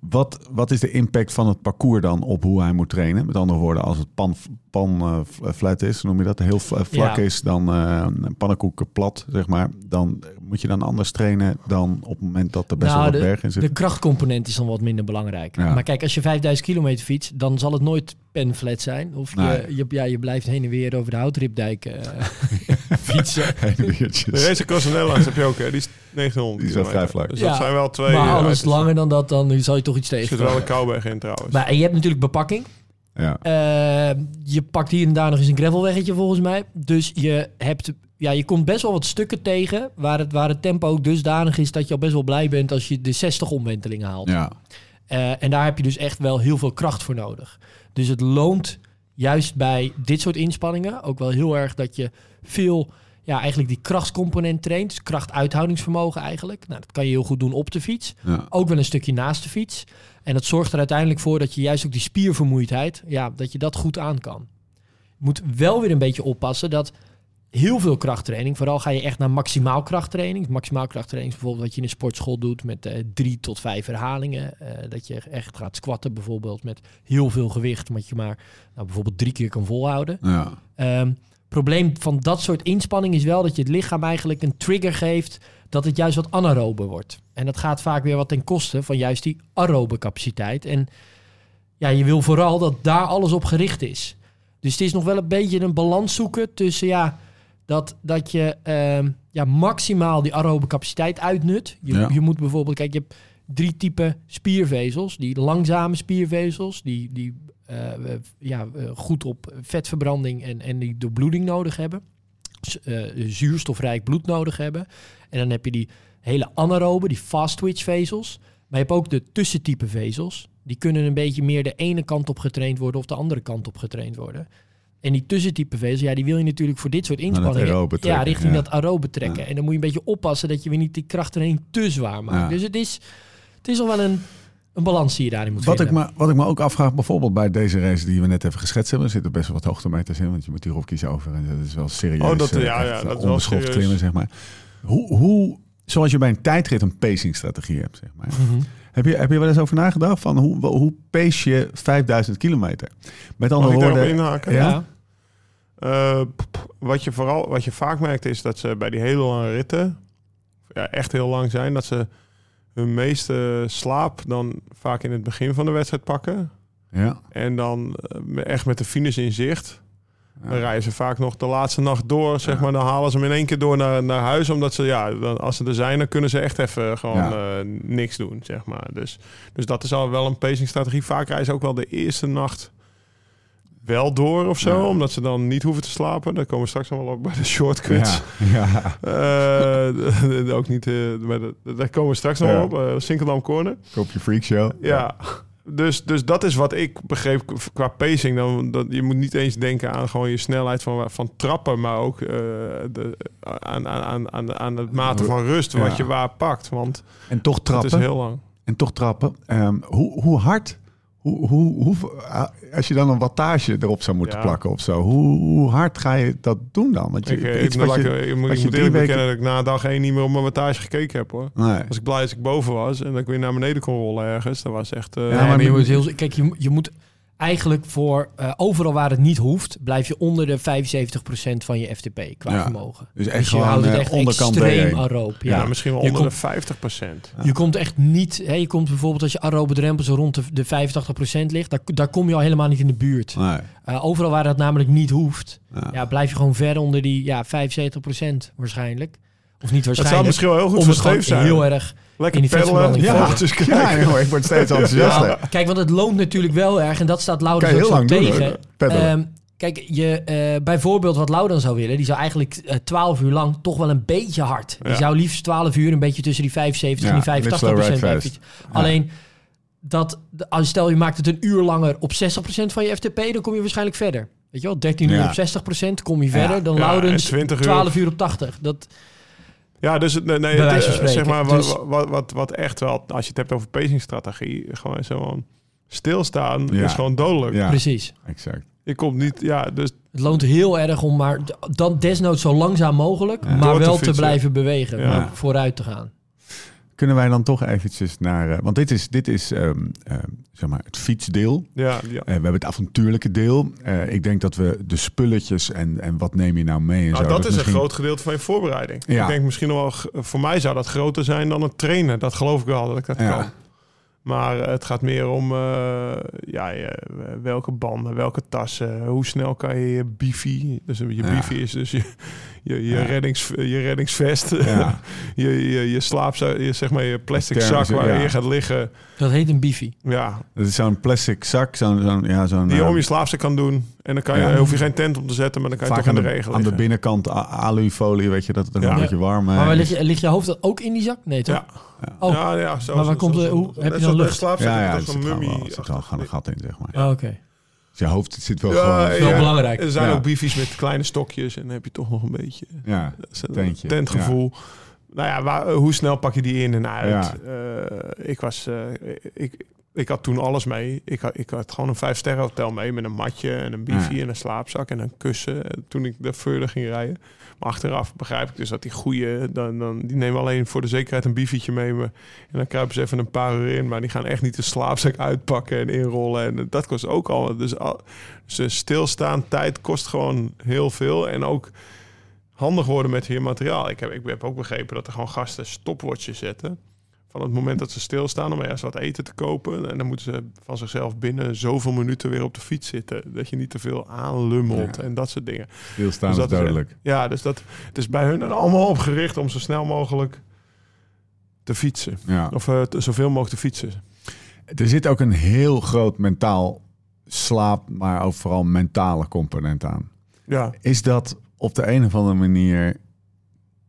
Wat, wat is de impact van het parcours dan op hoe hij moet trainen? Met andere woorden, als het pan, pan eh, flat is, noem je dat, heel v- vlak Ja. is, dan eh pannenkoeken plat, zeg maar. Dan moet je dan anders trainen dan op het moment dat er best wel Nou, wat de, berg in zit. de krachtcomponent is dan wat minder belangrijk. Ja. Maar kijk, als je 5000 kilometer fietst, dan zal het nooit penflat zijn. Of je, Nee. je, ja, je blijft heen en weer over de houtripdijk eh, fietsen. De Race Across the Netherlands heb je ook, hè? Die is 1900 Die kilometer. vrij vlak. Dus Ja, dat zijn wel twee... maar eh, alles langer dan dat, dan zal je toch iets Er tegen. zit wel een Kouwberg in trouwens. Maar en je hebt natuurlijk bepakking. Ja. Eh, je pakt hier en daar nog eens een gravelweggetje volgens mij. Dus je, hebt, ja, je komt best wel wat stukken tegen waar het, waar het tempo ook dusdanig is dat je al best wel blij bent als je de 60 omwentelingen haalt. ja. Eh, en daar heb je dus echt wel heel veel kracht voor nodig. Dus het loont juist bij dit soort inspanningen ook wel heel erg dat je veel, ja, eigenlijk die krachtscomponent traint. Dus krachtuithoudingsvermogen eigenlijk. Nou, dat kan je heel goed doen op de fiets. ja. Ook wel een stukje naast de fiets. En dat zorgt er uiteindelijk voor dat je juist ook die spiervermoeidheid, ja, dat je dat goed aan kan. Je moet wel weer een beetje oppassen dat heel veel krachttraining, vooral ga je echt naar maximaal krachttraining. Maximaal krachttraining is bijvoorbeeld wat je in een sportschool doet met eh, drie tot vijf herhalingen. Eh, dat je echt gaat squatten bijvoorbeeld met heel veel gewicht, wat je maar nou, bijvoorbeeld drie keer kan volhouden. ja. Ehm, probleem van dat soort inspanning is wel dat je het lichaam eigenlijk een trigger geeft dat het juist wat anaerobe wordt. En dat gaat vaak weer wat ten koste van juist die aerobe capaciteit. En ja, je wil vooral dat daar alles op gericht is. Dus het is nog wel een beetje een balans zoeken tussen ja, dat, dat je ehm, ja, maximaal die aerobe capaciteit uitnut. Je, Ja. je moet bijvoorbeeld, kijk, je hebt drie typen spiervezels. Die langzame spiervezels, die, die ja, eh, goed op vetverbranding en, en die doorbloeding nodig hebben. Eh, zuurstofrijk bloed nodig hebben. En dan heb je die hele anaerobe, die fast twitch vezels. Maar je hebt ook de tussentype vezels. Die kunnen een beetje meer de ene kant op getraind worden of de andere kant op getraind worden. En die tussentype vezels, ja, die wil je natuurlijk voor dit soort inspanningen. ja, richting ja. dat aerobe trekken. Ja. En dan moet je een beetje oppassen dat je weer niet die krachttraining te zwaar maakt. Ja. Dus het is, het is nog wel een, een balans die je daarin moet Wat ik, me, wat ik me ook afvraag, bijvoorbeeld bij deze race die we net even geschetst hebben, er zitten best wel wat hoogtemeters in, want je moet hier op kiezen over. En dat is wel serieus. Oh, dat- eh, ja, echt ja, dat is wel serieus. klimmen, zeg maar. Hoe, hoe, zoals je bij een tijdrit een pacingstrategie hebt, zeg maar. Mhm. Heb je, heb je wel eens over nagedacht van hoe, hoe pace je 5000 kilometer? Met andere Mag ik daarop woorden, inhaken? Ja? Ja. Eh, wat, je vooral, wat je vaak merkt is dat ze bij die hele lange ritten, ja, echt heel lang zijn, dat ze hun meeste slaap dan vaak in het begin van de wedstrijd pakken. ja, En dan eh, echt met de finish in zicht. Ja. Dan rijden ze vaak nog de laatste nacht door, zeg Ja. maar. Dan halen ze hem in één keer door naar, naar huis. Omdat ze, ja, dan, als ze er zijn, dan kunnen ze echt even gewoon Ja. eh, niks doen, zeg maar. Dus, dus dat is al wel een pacingstrategie. Vaak rijden ze ook wel de eerste nacht wel door of zo. Ja. Omdat ze dan niet hoeven te slapen. Daar komen we straks nog wel op bij de shortcuts. ja, ja. Eh, ook niet, eh, bij de, daar komen we straks nog Ja. op. eh Sinkeldam Corner. Kopje freak show. Ja, dus, dus dat is wat ik begreep qua pacing. Dan, dat, je moet niet eens denken aan gewoon je snelheid van, van trappen, maar ook eh, de, aan, aan, aan, aan, het mate van rust wat je waar pakt. Want En toch het trappen. is heel lang. En toch trappen. Ehm, hoe, hoe hard, hoe, hoe, hoe, als je dan een wattage erop zou moeten Ja. plakken of zo, hoe, hoe hard ga je dat doen dan? Want je, Ik, eh, iets ik, wat je- ik- ik moet, ik je moet drie eerlijk weken- bekennen dat ik na dag één niet meer op mijn wattage gekeken heb hoor. Nee. Was ik blij als ik boven was en dat ik weer naar beneden kon rollen ergens. Dat was echt... eh, Ja, maar maar je met- moet heel, kijk, je, je moet eigenlijk voor eh, overal waar het niet hoeft, blijf je onder de 75% van je FTP qua Ja. vermogen. Dus echt Dus je gewoon, houdt het eh, echt onderkant extreem D1. aeroop. ja, Ja. misschien wel Je onder komt- de 50 procent. Je komt echt niet, hè, je komt bijvoorbeeld als je aerobe drempel zo rond de, de 85% ligt, daar, daar kom je al helemaal niet in de buurt. Nee. Eh, overal waar dat namelijk niet hoeft, Ja. ja, blijf je gewoon ver onder die ja, 75% waarschijnlijk. Of niet Het zou waarschijnlijk. misschien wel heel goed om voor het gewoon Steef zijn. heel erg Lekker in die peddelen, ja, dus Ja, joh, ik word steeds enthousiaster. Ja. Kijk, want het loont natuurlijk wel erg. En dat staat je ook heel zo lang doen, tegen. Ehm, kijk, je, eh, bijvoorbeeld wat Laudan zou willen... die zou eigenlijk eh 12 uur lang toch wel een beetje hard. Die zou liefst 12 uur een beetje tussen die 75 Ja, en die 85 mid-slow procent fietsen. Alleen, dat, als stel je maakt het een uur langer op 60 procent van je FTP... dan kom je waarschijnlijk verder. Weet je wel, 13 uur Ja. op 60 procent kom je Ja. verder. Dan Ja, Laudens en 20 uur 12 uur op 80. Dat, Ja, dus het- nee, het, eh, zeg maar wat, Dus- wat, wat, wat echt wel, als je het hebt over pacingstrategie, gewoon zo stilstaan Ja. is gewoon dodelijk. Ja, Precies. exact. Je komt niet, ja, dus Het loont heel erg om maar dan desnoods zo langzaam mogelijk... Ja. maar Door te wel te, fietsen. blijven bewegen. Vooruit te gaan. Kunnen wij dan toch eventjes naar... eh, want dit is, dit is ehm, ehm, zeg maar het fietsdeel. ja, ja. Eh, we hebben het avontuurlijke deel. Eh, ik denk dat we de spulletjes en, en wat neem je nou mee en Nou, zo. dat is misschien- een groot gedeelte van je voorbereiding. Ja. Ik denk misschien nog wel, voor mij zou dat groter zijn dan het trainen. Dat geloof ik wel dat ik dat Ja. kan. Maar eh, het gaat meer om eh, ja, je- welke banden, welke tassen, hoe snel kan je je bifi. Dus je Ja. bifi is dus je, je, je, Ja. reddings, je reddingsvest, Ja. je, je, je slaapzak, je, zeg maar je plastic zak waar ja. je gaat liggen. Dat heet een bifi. Ja, Dat is zo'n plastic zak, zo'n... zo'n ja, zo'n die je eh, om je slaapzak kan doen. En dan kan je, Ja. hoef je geen tent om te zetten, maar dan kan je vaak toch aan in de, de, regel aan de binnenkant alufolie, weet je, dat het er Ja. een beetje warm eh, Maar is. ligt, je, ligt je hoofd dan ook in die zak? Nee, toch? Ja. Oh, ja, ja, zo, Maar waar komt de- hoe- heb je dan lucht? slaapzak Ja, ja, er toch zit een wel, een gat in, zeg maar. Oh, oké. Dus je hoofd zit wel Ja, gewoon... Wel belangrijk. Er zijn Ja. ook bifies met kleine stokjes en dan heb je toch nog een beetje Ja, tentgevoel. Nou ja, waar, hoe snel pak je die in en uit? Ja. Eh, ik was, eh, ik, ik had toen alles mee. Ik had, ik had gewoon een vijf sterren hotel mee met een matje en een bifi Ja. en een slaapzak en een kussen. eh, Toen ik de verder ging rijden. Maar achteraf begrijp ik dus dat die goede, dan, dan die nemen alleen voor de zekerheid een bifietje mee. me- En dan kruipen ze even een paar uur in, maar die gaan echt niet de slaapzak uitpakken en inrollen. En dat kost ook al. Dus, al, dus stilstaan tijd kost gewoon heel veel. En ook handig worden met je materiaal. Ik heb, ik heb ook begrepen dat er gewoon gasten stopwatches zetten. Van het moment dat ze stilstaan om ergens wat eten te kopen. En dan moeten ze van zichzelf binnen zoveel minuten weer op de fiets zitten. Dat je niet te veel aanlummelt Ja. en dat soort dingen. Stilstaan Dus is dodelijk. Ja, dus dat, het is bij hun er allemaal op gericht om zo snel mogelijk te fietsen. Ja. Of eh, te- zoveel mogelijk te fietsen. Er zit ook een heel groot mentaal slaap, maar ook vooral mentale component aan. Ja, Is dat op de een of andere manier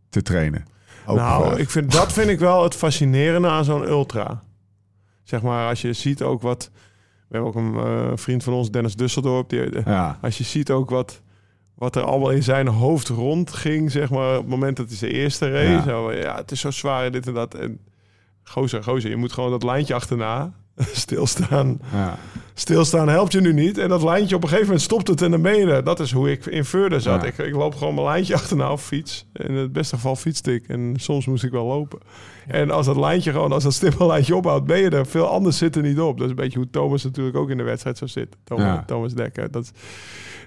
te trainen? Ook, nou, ik vind, dat vind ik wel het fascinerende aan zo'n ultra. Zeg maar, als je ziet ook wat... We hebben ook een eh, vriend van ons, Dennis Dusseldorp. Die, ja, als je ziet ook wat, wat er allemaal in zijn hoofd rondging, zeg maar, op het moment dat hij zijn eerste race. Ja. Zo, ja, het is zo zwaar dit en dat. En gozer, gozer, je moet gewoon dat lijntje achterna stilstaan. ja. Stilstaan helpt je nu niet. En dat lijntje op een gegeven moment stopt het en dan ben je er. Dat is hoe ik in Veurden zat. Ja. Ik, ik loop gewoon mijn lijntje achterna op fiets. In het beste geval fietste ik. En soms moest ik wel lopen. En als dat lijntje gewoon, als dat stippellijntje ophoudt, ben je er. Veel anders zit er niet op. Dat is een beetje hoe Thomas natuurlijk ook in de wedstrijd zou zitten. Thomas, Dekker. Dat,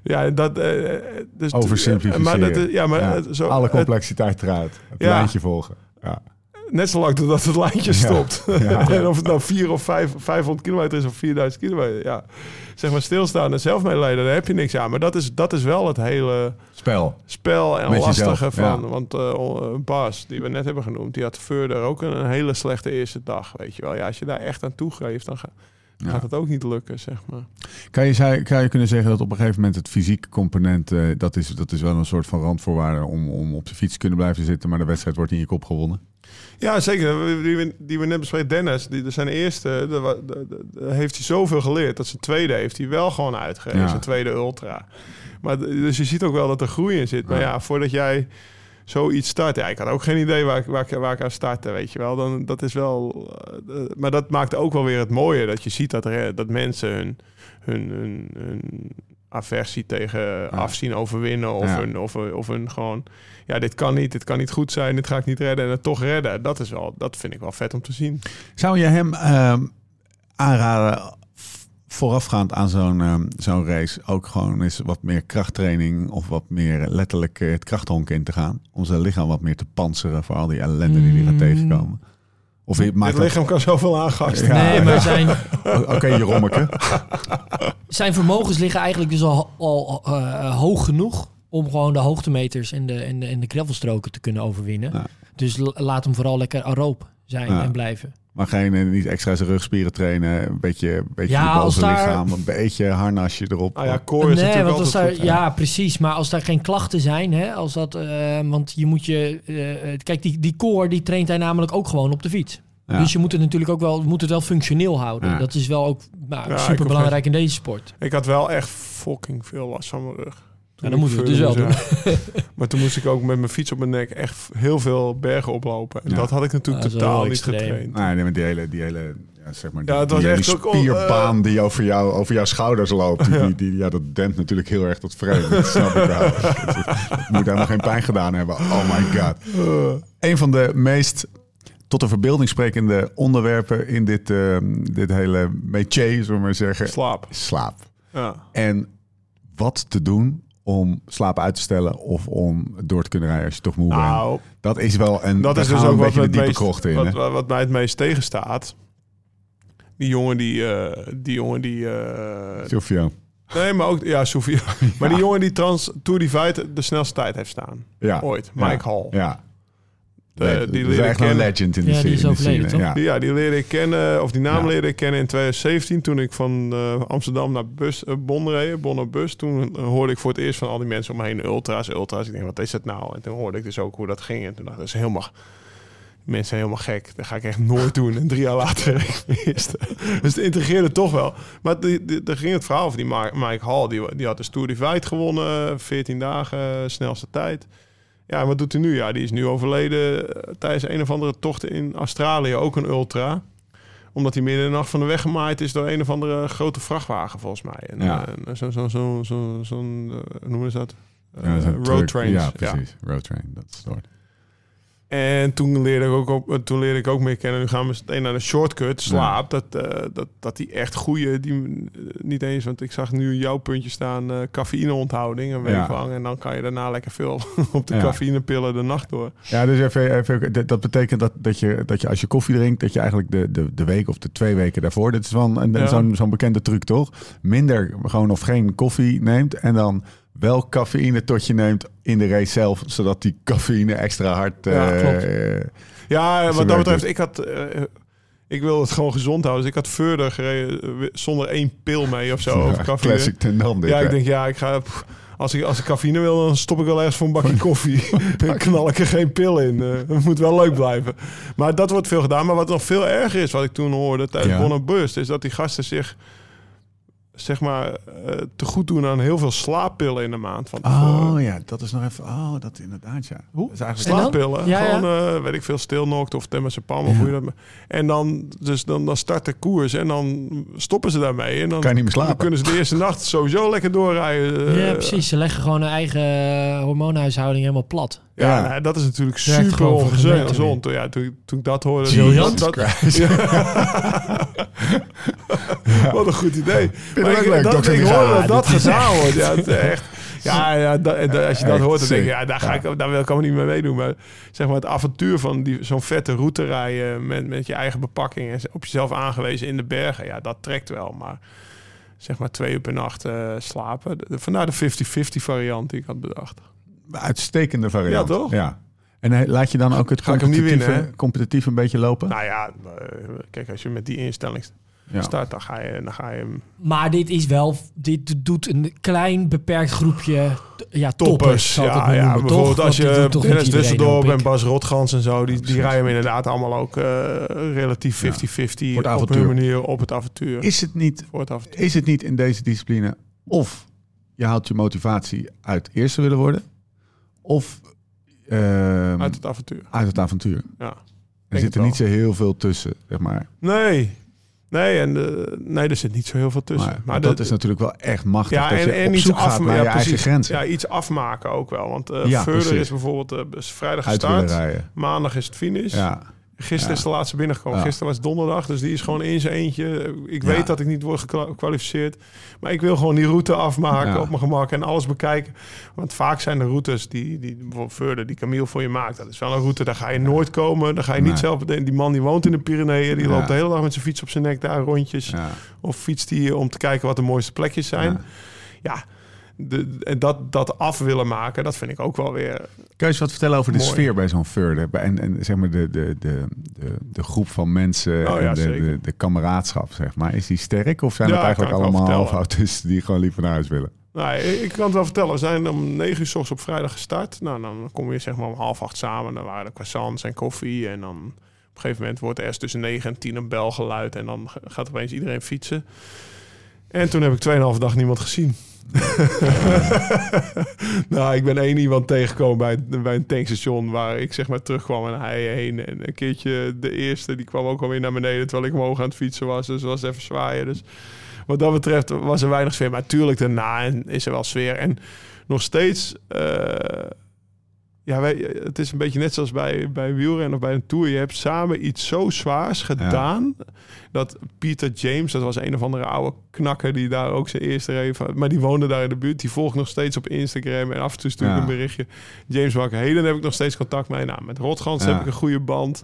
ja, dat... eh, dus, Oversimplificeren. Maar dat, ja, maar zo, Alle complexiteit eruit. Het lijntje volgen. Ja. Net zo lang totdat het lijntje stopt. Ja. en of het nou 4 of 5, 500 kilometer is of 4000 kilometer. Ja, zeg maar stilstaan en zelf meelijden, daar heb je niks aan. Maar dat is, dat is wel het hele Spel. spel en Met lastige jezelf, van. ja. Want eh, o- Bas, die we net hebben genoemd, die had verder ook een, een hele slechte eerste dag. Weet je wel. Ja, als je daar echt aan toegeeft, dan, ga- gaat het ook niet lukken, zeg maar. Kan je, kan je kunnen zeggen dat op een gegeven moment het fysieke component... eh, dat, is, dat is wel een soort van randvoorwaarde om, om op de fiets te kunnen blijven zitten... maar de wedstrijd wordt in je kop gewonnen? Ja, zeker. Die we, die we net bespreken, Dennis, die, zijn eerste, de, wa- de- de- de- heeft hij zoveel geleerd. Dat zijn tweede heeft hij wel gewoon uitgereden, Ja. zijn tweede ultra. Maar, dus je ziet ook wel dat er groei in zit. Maar Ja. voordat jij zoiets start, ja, ik had ook geen idee waar ik, waar waar ik aan startte, weet je wel. Dan, dat is wel, eh, eh, maar dat maakt ook wel weer het mooie, dat je ziet dat, er, dat mensen hun, hun, hun, hun aversie tegen afzien overwinnen of, Ja. hun, of, of hun gewoon ja, dit kan niet, dit kan niet goed zijn, dit ga ik niet redden en het toch redden. Dat is wel, dat vind ik wel vet om te zien. Zou je hem ehm, aanraden voorafgaand aan zo'n ehm, zo'n race ook gewoon eens wat meer krachttraining of wat meer letterlijk eh, het krachthonk in te gaan? Om zijn lichaam wat meer te panseren voor al die ellende die hij gaat Mm. tegenkomen? Of je maakt Het dat... lichaam kan zoveel aangasten. Ja. Nee, maar zijn, Oké, Jerommeke. zijn vermogens liggen eigenlijk dus al, al eh, hoog genoeg om gewoon de hoogtemeters en de, en de, en de gravelstroken te kunnen overwinnen. Ja. Dus laat hem vooral lekker aeroop zijn Ja. en blijven. Maar geen eh, niet extra zijn rugspieren trainen, een beetje, een beetje Ja, als daar- bovenlichaam, een beetje harnasje erop. Nou ja, core is nee, natuurlijk want als altijd daar, goed. ja, precies. Maar als daar geen klachten zijn, hè, als dat, eh, want je moet je, eh, kijk, die, die core die traint hij namelijk ook gewoon op de fiets. Ja. Dus je moet het natuurlijk ook wel, moet het wel functioneel houden. Ja. Dat is wel ook nou, super belangrijk in deze sport. Ik had wel echt fucking veel last van mijn rug. Toen dan moeten we het dus wel ja. maar toen moest ik ook met mijn fiets op mijn nek echt heel veel bergen oplopen. En Ja. dat had ik natuurlijk totaal niet getraind. Nee, nee, maar die hele, die hele, ja, zeg maar, die, Ja, het was die hele echt ook, oh, spierbaan die over, jou, over jouw schouders loopt, die, die, die- ja, dat dempt natuurlijk heel erg tot vreemd. Dat snap ik wel. Dat, dat moet helemaal geen pijn gedaan hebben. Oh my god. Een van de meest tot de verbeelding sprekende onderwerpen in dit, eh, dit hele métier, zullen we maar zeggen, Slaap. slaap. Ja. En wat te doen om slaap uit te stellen of om door te kunnen rijden als je toch moe bent. Nou, Dat is wel een. dat is dus ook een wat, beetje de diepe meest, krocht in. wat, wat, wat mij het meest tegenstaat. Die jongen die... eh, die jongen die... Sylvia. nee, maar ook... Ja, Sofia. Maar die jongen die trans Tour Divide de snelste tijd heeft staan. Ja. Ooit. Ja. Mike Hall. Ja. De- Nee, die dat is leerde ik echt wel een kennen. legend in de Ja, die scene. is de scene? Ja. Die, ja, die leerde ik kennen, of die naam Ja. leerde ik kennen in 2017 toen ik van eh, Amsterdam naar bus, eh, Bonn reed, Bonn op bus. Toen eh, hoorde ik voor het eerst van al die mensen om me heen ultra's, ultra's. Ik denk, wat is het nou? En toen hoorde ik dus ook hoe dat ging. En toen dacht ik, dat is helemaal, mensen zijn helemaal gek. Dat ga ik echt nooit doen. En drie jaar later eerste. Dus het integreerde toch wel. Maar die, die, daar ging het verhaal over die Mike Hall. Die, die had de Tour Divide gewonnen, 14 dagen, eh, snelste tijd. Ja, wat doet hij nu? Ja, die is nu overleden eh, tijdens een of andere tocht in Australië, ook een ultra. Omdat hij midden in de nacht van de weg gemaaid is door een of andere grote vrachtwagen, volgens mij. En, Ja. eh, zo, zo, zo, eh, hoe noemen ze dat? Ja, dat Eh, road truck. trains. Ja, precies. Road train. Dat woord. En toen leerde ik ook, op, toen leerde ik ook meer kennen. Nu gaan we meteen naar de shortcut, slaap. Dat, eh, dat, dat die echt goede, die eh, niet eens, want ik zag nu jouw puntje staan, eh cafeïneonthouding een week Ja. lang. En dan kan je daarna lekker veel op de Ja. cafeïnepillen de nacht door. Ja, dus even, even, dat- dat betekent dat, dat, je, dat je als je koffie drinkt, dat je eigenlijk de, de, de week of de twee weken daarvoor, dit is wel een, zo'n, zo'n bekende truc toch? Minder gewoon of geen koffie neemt en dan wel cafeïne tot je neemt in de race zelf, zodat die cafeïne extra hard... Ja, eh, klopt. eh, Ja, wat dat betreft, ik had... eh, ik wil het gewoon gezond houden. Dus ik had verder gereden zonder één pil mee of zo. ja, of cafeïne. classic ten dan dit, Ja, ik denk, ja, ik ga... pff, Als ik, als ik cafeïne wil, dan stop ik wel ergens voor een bakje koffie. Dan knal ik er geen pil in. Eh, Het moet wel leuk blijven. Maar dat wordt veel gedaan. Maar wat nog veel erger is, wat ik toen hoorde tijdens Ja. Bonner Burst... is dat die gasten zich zeg maar, eh, te goed doen aan heel veel slaappillen in de maand van tevoren. Oh ja, dat is nog even... Oh, dat inderdaad, ja. Hoe? Dat is eigenlijk? Slaappillen. Ja, ja. Gewoon, eh, weet ik veel, stilnokt of temazepam of Ja. hoe je dat... me- En dan, dus dan, dan start de koers en dan stoppen ze daarmee. En dan Kan je niet meer slapen. dan kunnen ze de eerste nacht sowieso lekker doorrijden. eh, ja, precies. Ze leggen gewoon hun eigen hormoonhuishouding helemaal plat. Ja, nou, dat is natuurlijk super ongezond. Ja, toen, toen ik dat hoorde... Briljant. dat- Wat een goed idee. Maar ik, leuk, dat, ik Michael? hoor dat dat gedaan wordt. Ja, het is echt... Ja, ja dat, als je dat hoort, dan denk je, ja, daar, ga ik, daar wil ik allemaal niet mee meedoen. Maar zeg maar het avontuur van die, zo'n vette route rijden met, met je eigen bepakking en op jezelf aangewezen in de bergen, ja, dat trekt wel. Maar zeg maar twee uur per nacht eh, slapen. Vandaar de 50-50 variant die ik had bedacht. Uitstekende variant. Ja, toch? Ja. En laat je dan ook het competitieve, competitief een beetje lopen? Nou ja, eh, kijk, als je met die instelling ja. start, dan ga je, dan ga je hem Maar dit is wel, dit doet een klein beperkt groepje ja, toppers. toppers. zal ik het Ja, ja noemen, bijvoorbeeld toch? als je Dennis Dusseldorp en. Bas Rotgans en zo, die, die rijden hem inderdaad allemaal ook eh, relatief 50-50 Voor het op avontuur. hun manier op het avontuur. Is, het niet, voor het avontuur. is het niet in deze discipline of je haalt je motivatie uit eerste willen worden, of ehm, Uit het avontuur. uit het avontuur? Ja. Er zit er niet zo heel veel tussen, zeg maar. Nee. Nee, en, eh, nee, er zit niet zo heel veel tussen. Maar, maar dat is natuurlijk wel echt machtig. ja, dat en, je en op iets zoek gaat af, naar ja, je eigen grenzen. Ja, iets afmaken ook wel. Want Ja, precies. is bijvoorbeeld eh, is vrijdag gestart. Maandag is het finish. Ja, Gisteren is de laatste binnengekomen. Gisteren was donderdag, dus die is gewoon in zijn eentje. Ik weet dat ik niet word gekwa- gekwalificeerd. Maar ik wil gewoon die route afmaken op mijn gemak en alles bekijken. Want vaak zijn de routes die, die bijvoorbeeld Verder, die Camille voor je maakt. Dat is wel een route, daar ga je nooit komen. Dan ga je niet Nee. zelf bedenken. Die man die woont in de Pyreneeën, die loopt de hele dag met zijn fiets op zijn nek daar rondjes. Of fietst die om te kijken wat de mooiste plekjes zijn. Ja. De, en dat, dat af willen maken, dat vind ik ook wel weer... Kun je eens wat vertellen over de sfeer bij zo'n Further? Bij- En, en zeg maar de, de, de, de, de groep van mensen Oh ja, en de, de, de kameraadschap, zeg maar. Is die sterk of zijn Ja, het eigenlijk allemaal halfautisten die gewoon liever naar huis willen? Nou, ik kan het wel vertellen. We zijn om negen uur s ochtends op vrijdag gestart. Nou, dan kom je zeg maar om half acht samen. Dan waren er croissants en koffie. En dan op een gegeven moment wordt er eerst tussen negen en tien een bel geluid. En dan gaat opeens iedereen fietsen. En toen heb ik 2,5 dag niemand gezien. nou, ik ben één iemand tegengekomen bij, bij een tankstation waar ik zeg maar terugkwam en hij heen. En een keertje de eerste, die kwam ook alweer naar beneden terwijl ik omhoog aan het fietsen was. Dus was even zwaaien. Dus wat dat betreft was er weinig sfeer. Maar natuurlijk daarna is er wel sfeer. En nog steeds... eh, ja, wij, het is een beetje net zoals bij, bij wielrennen of bij een tour. Je hebt samen iets zo zwaars gedaan... dat Peter James, dat was een of andere oude knakker... die daar ook zijn eerste van- maar die woonde daar in de buurt. Die volgt nog steeds op Instagram... en af en toe stuur Ja. een berichtje. James Mark Heden heb ik nog steeds contact mee. Nou, met Rotgans Ja. heb ik een goede band.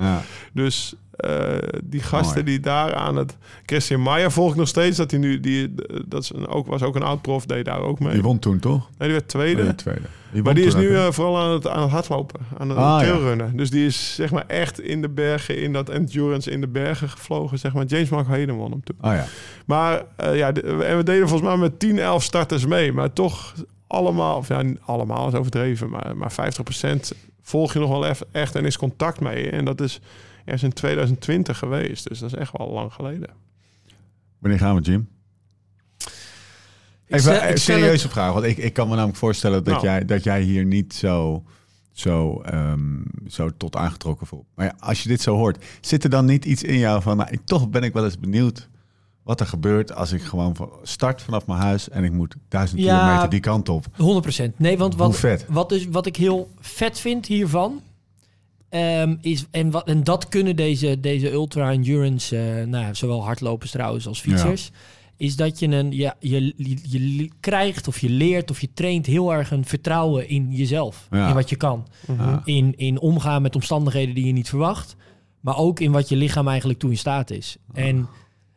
Dus eh, die gasten Mooi. die daar aan het... Christian Maier volg ik nog steeds. Dat hij nu... Die, dat is een, ook, was ook een oud-prof, deed daar ook mee. Die won toen toch? Nee, die werd tweede. Nee, tweede. Die Maar die is nu eh, vooral aan het, aan het hardlopen, aan het Ah, ja. Dus die is zeg maar echt in de bergen, in dat endurance in de bergen gevlogen. Zeg maar. James Mark Hayden won hem toen. Oh ja. Maar eh, ja, de- en we deden volgens mij met 10, 11 starters mee. Maar toch allemaal, of ja, allemaal is overdreven, maar, maar 50% volg je nog wel echt en is contact mee. En dat is ergens in 2020 geweest. Dus dat is echt wel lang geleden. Wanneer gaan we, Jim? Ik stel- serieuze het- vraag. Want ik, ik kan me namelijk voorstellen dat, Nou. jij, dat jij hier niet zo, zo, ehm, zo tot aangetrokken voelt. Maar ja, als je dit zo hoort, zit er dan niet iets in jou van... Nou, ik, toch ben ik wel eens benieuwd wat er gebeurt als ik gewoon van- start vanaf mijn huis... en ik moet duizend Ja. kilometer die kant op. 100%. Nee, want Hoe wat, vet. Wat, dus, wat ik heel vet vind hiervan. Ehm, is, en, wat, en dat kunnen deze, deze ultra-endurance, eh, nou, ja, zowel hardlopers trouwens als fietsers. Is dat je een, ja, je, je, je krijgt of je leert of je traint heel erg een vertrouwen in jezelf. Ja. In wat je kan. Ja. In, in omgaan met omstandigheden die je niet verwacht. Maar ook in wat je lichaam eigenlijk toe in staat is. En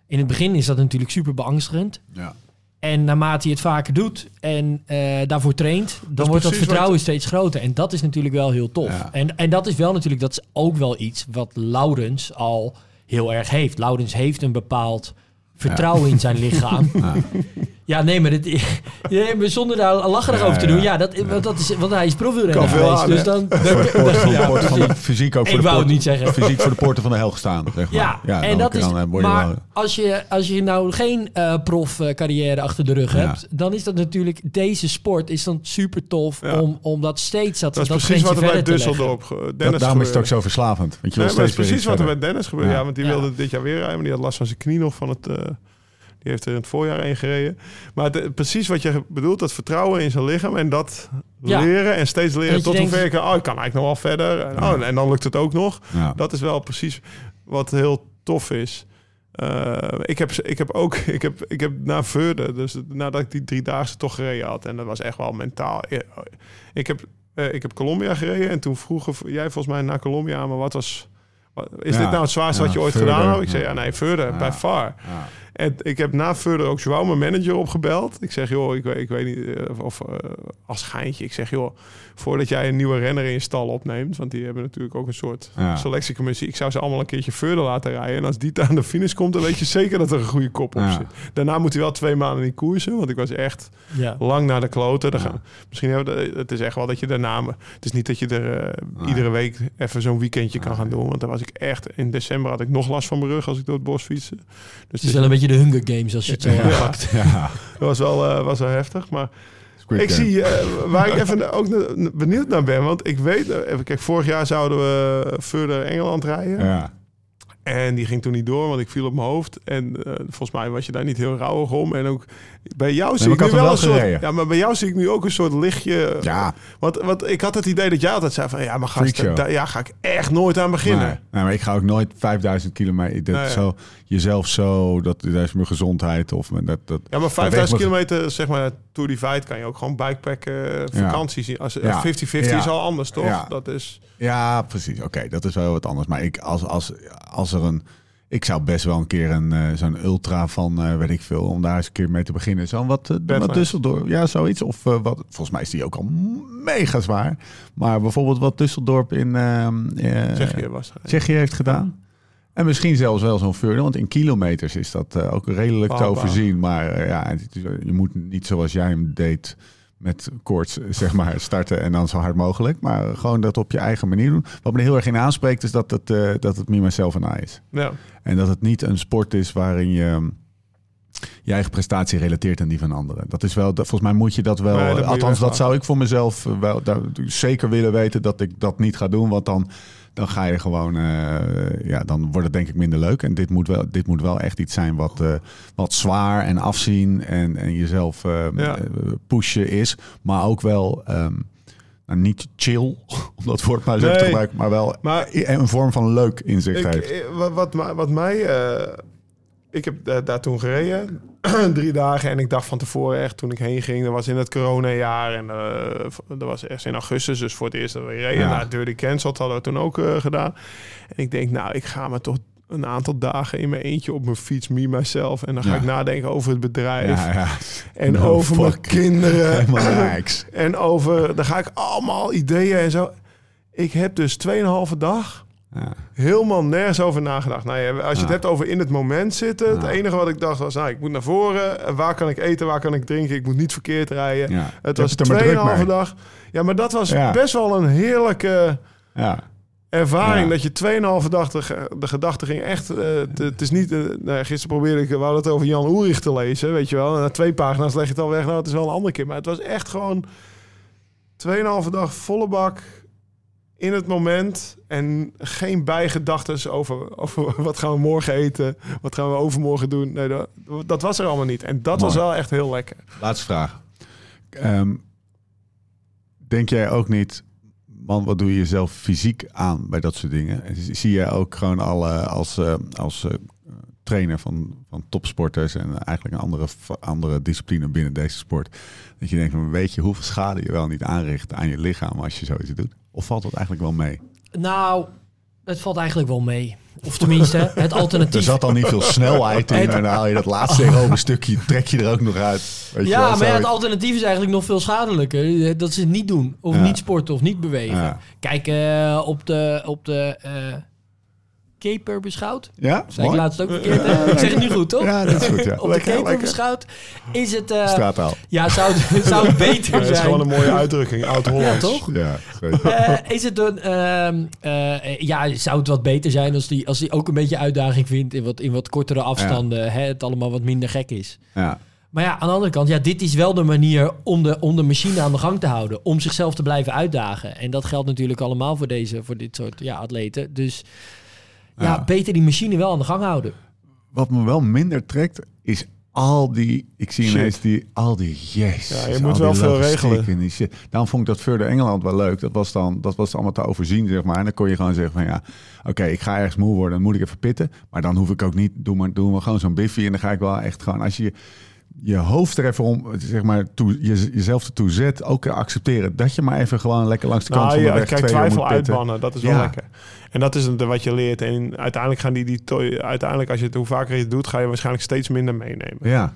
in het begin is dat natuurlijk super beangstigend. Ja. En naarmate je het vaker doet en eh, daarvoor traint, dan wordt dat vertrouwen steeds groter. En dat is natuurlijk wel heel tof. Ja. En, en dat is wel natuurlijk, dat is ook wel iets wat Laurens al heel erg heeft. Laurens heeft een bepaald vertrouwen in zijn lichaam. Ja. Ja, nee, maar, dit, ja, maar zonder daar lacherig Ja, over te doen. Ja, dat, want dat is, want hij is profielrenner geweest. dus dan, dan, Poort van, ja, poort van de, fysiek ook voor Ik de wou het poort- niet zeggen. Fysiek voor de poorten van de hel gestaan, zeg maar. Ja, en dan- dat is. eh, je Maar wel- als je, als je nou geen eh prof-carrière achter de rug Ja. hebt, dan is dat natuurlijk. Deze sport is dan super tof Ja. om, om dat steeds dat, Dat is dat precies wat er bij Düsseldorp... ge- dat, Dennis daarom is het ook zo verslavend. Want je wil Nee, maar dat is steeds precies wat er bij Dennis gebeurde. Ja. Want die wilde dit jaar weer rijden, maar die had last van zijn knie nog van het... die heeft er in het voorjaar één gereden. Maar het, precies wat je bedoelt, dat vertrouwen in zijn lichaam en dat Ja. leren en steeds leren tot denkt- hoever ik... Oh, ik kan eigenlijk nog wel verder. En, Ja. oh, en dan lukt het ook nog. Ja. Dat is wel precies wat heel tof is. Eh, ik, heb, ik heb ook, ik heb, ik heb na Veurde, dus nadat ik die driedaagse toch gereden had, en dat was echt wel mentaal. Ik heb, eh, ik heb Colombia gereden en toen vroeg jij volgens mij naar Colombia, maar wat was, wat- is Ja. dit nou het zwaarste Ja, wat je ooit gedaan hebt? Ik zei Ja. nee, Veurde, Ja. by far. En ik heb na Verder ook Joao, mijn manager, opgebeld. Ik zeg, joh, ik, weet- ik weet niet eh, of eh, als geintje. Ik zeg, joh, voordat jij een nieuwe renner in je stal opneemt, want die hebben natuurlijk ook een soort Ja. selectiecommissie. Ik zou ze allemaal een keertje Verder laten rijden. En als die aan de finish komt, dan weet je zeker dat er een goede kop op Ja. zit. Daarna moet hij wel twee maanden in koersen, want ik was echt Ja. lang naar de kloten. Gaan- misschien hebben we, de- het is echt wel dat je daarna, het is niet dat je er eh, Nee. iedere week even zo'n weekendje kan gaan doen. Want dan was ik echt, in december had ik nog last van mijn rug als ik door het bos fietste. Dus Het is wel een beetje de Hunger Games als je het zo Ja. aanpakt. Ja. Dat was wel, eh, was wel heftig. Maar Squid ik Game. zie eh, waar ik even ook benieuwd naar ben. Want ik weet, eh, even kijk, vorig jaar zouden we verder Engeland rijden. Ja. En die ging toen niet door, want ik viel op mijn hoofd. En eh, volgens mij was je daar niet heel rauwig om. En ook bij jou zie ik ik nu wel een soort. Ja, maar bij jou zie ik nu ook een soort lichtje. Ja. Want, want ik had het idee dat jij altijd zei van ja, maar gast, daar ja, ga ik echt nooit aan beginnen. Nee, nee, maar ik ga ook nooit 5000 kilometer. Dat Nee, ja. zo, jezelf zo, dat, dat is mijn gezondheid. Of dat, dat, Ja, maar weegt 5000 me- kilometer, zeg maar, Tour Divide kan je ook gewoon bikepacken, vakantie zien. Als Ja. 50-50 Ja. is al anders, toch? Ja. Dat is... Ja, precies. Oké, dat is wel wat anders. Maar ik, als, als, als er een. Ik zou best wel een keer een eh, zo'n ultra van, eh, weet ik veel, om daar eens een keer mee te beginnen. Zo'n wat, uh, wat Badlands. Düsseldorp. Ja, zoiets. Of wat, volgens mij is die ook al mega zwaar. Maar bijvoorbeeld wat Düsseldorp in ehm, eh, Tsjechië was. Tsjechië heeft gedaan. En misschien zelfs wel zo'n Veurne, want in kilometers is dat ook redelijk te overzien. Maar ja, je moet niet zoals jij hem deed met koorts, zeg maar, starten en dan zo hard mogelijk. Maar gewoon dat op je eigen manier doen. Wat me er heel erg in aanspreekt is dat het, eh, dat het me, myself en I is. Ja. En dat het niet een sport is waarin je je eigen prestatie relateert aan die van anderen. Dat is wel, volgens mij moet je dat wel. Nee, dat althans, dat zou ik voor mezelf eh, wel daar, zeker willen weten dat ik dat niet ga doen. Want dan, dan ga je gewoon, eh, ja, dan wordt het denk ik minder leuk. En dit moet wel, dit moet wel echt iets zijn wat, eh, wat zwaar en afzien en, en jezelf Ja. pushen is. Maar ook wel. ehm, nou, niet chill, om dat woord maar even te gebruiken, maar wel Maar een vorm van leuk inzicht ik, heeft. wat, wat, mij- wat mij... ik heb daar, daar toen gereden, drie dagen. En ik dacht van tevoren echt, toen ik heen ging... dat was in het coronajaar en eh, dat was echt in augustus. Dus voor het eerst dat we reden. Ja. Nou, Dirty Cancelled hadden we toen ook eh, gedaan. En ik denk, nou, ik ga me toch een aantal dagen in mijn eentje op mijn fiets, me, myself. En dan ga Ja. ik nadenken over het bedrijf. Ja, ja. En No over mijn kinderen. En over, dan ga ik allemaal ideeën en zo. Ik heb dus 2,5 dag Ja. helemaal nergens over nagedacht. Nou ja, als je Ja. het hebt over in het moment zitten. Het enige wat ik dacht was, nou, ik moet naar voren. En Waar kan ik eten, waar kan ik drinken? Ik moet niet verkeerd rijden. Ja. Het was het maar druk 2,5 mee. dag. Ja, maar dat was Ja. best wel een heerlijke Ja. ervaring. Ja. Dat je 2,5 dag de, ge- de gedachte ging echt... eh, het- is niet... eh, nou, gisteren probeerde ik... We hadden het over Jan Oerig te lezen, weet je wel. En na twee pagina's leg je het al weg. Nou, het is wel een andere keer. Maar het was echt gewoon... 2,5 dag volle bak in het moment en geen bijgedachtes over, over wat gaan we morgen eten, wat gaan we overmorgen doen. Nee, dat, dat was er allemaal niet. En dat was wel echt heel lekker. Laatste vraag. Ehm, denk jij ook niet, man, wat doe je jezelf fysiek aan bij dat soort dingen? En zie- je ook gewoon al eh, als, eh, als eh, trainer van, van topsporters en eigenlijk een andere, andere discipline binnen deze sport, dat je denkt, weet je hoeveel schade je wel niet aanricht aan je lichaam als je zoiets doet? Of valt dat eigenlijk wel mee? Nou, het valt eigenlijk wel mee. Of tenminste, het Er alternatief. zat al niet veel snelheid in Het- en dan haal je dat laatste tegenover stukje, trek je er ook nog uit. Weet je Ja, wel, maar ja, het alternatief is eigenlijk nog veel schadelijker. Dat ze het niet doen. Of Ja. niet sporten of niet bewegen. Ja. Kijk, eh, op de... Op de eh, keper beschouwd. Ja, Zei ik laatst ook verkeerd. hè? Ik zeg het nu goed, toch? Ja, dat is goed, ja. Op de keper lekker. beschouwd. Is het... Straattaal. ja, zou het, zou het beter Ja, dat is zijn? gewoon een mooie uitdrukking. Oud-Hollands. Ja, toch? Ja. Eh, is het een, ehm, eh, ja, zou het wat beter zijn als die, als die ook een beetje uitdaging vindt in wat, in wat kortere afstanden, hè, het allemaal wat minder gek is. Ja. Maar ja, aan de andere kant, ja, dit is wel de manier om de, om de machine aan de gang te houden, om zichzelf te blijven uitdagen. En dat geldt natuurlijk allemaal voor deze, voor dit soort ja, atleten. Dus ja, Ja. beter die machine wel aan de gang houden. Wat me wel minder trekt, is al die... Ik zie Shit. ineens die, al die yes. Ja, je moet wel veel regelen. en die shit. Daarom vond ik dat Further Engeland wel leuk. Dat was dan dat was allemaal te overzien, zeg maar. En dan kon je gewoon zeggen van ja, oké, ik ga ergens moe worden, dan moet ik even pitten. Maar dan hoef ik ook niet, doe maar, doe maar gewoon zo'n biffy. En dan ga ik wel echt gewoon, als je je hoofd er even om, zeg maar, toe, je, jezelf ertoe zet, ook accepteren dat je maar even gewoon lekker langs de kant Nou, van de ja, weg kijk, twijfel uitbannen, dat is wel Ja. lekker. En dat is wat je leert. En uiteindelijk gaan die, die uiteindelijk als je het hoe vaker je het doet, ga je waarschijnlijk steeds minder meenemen. Ja,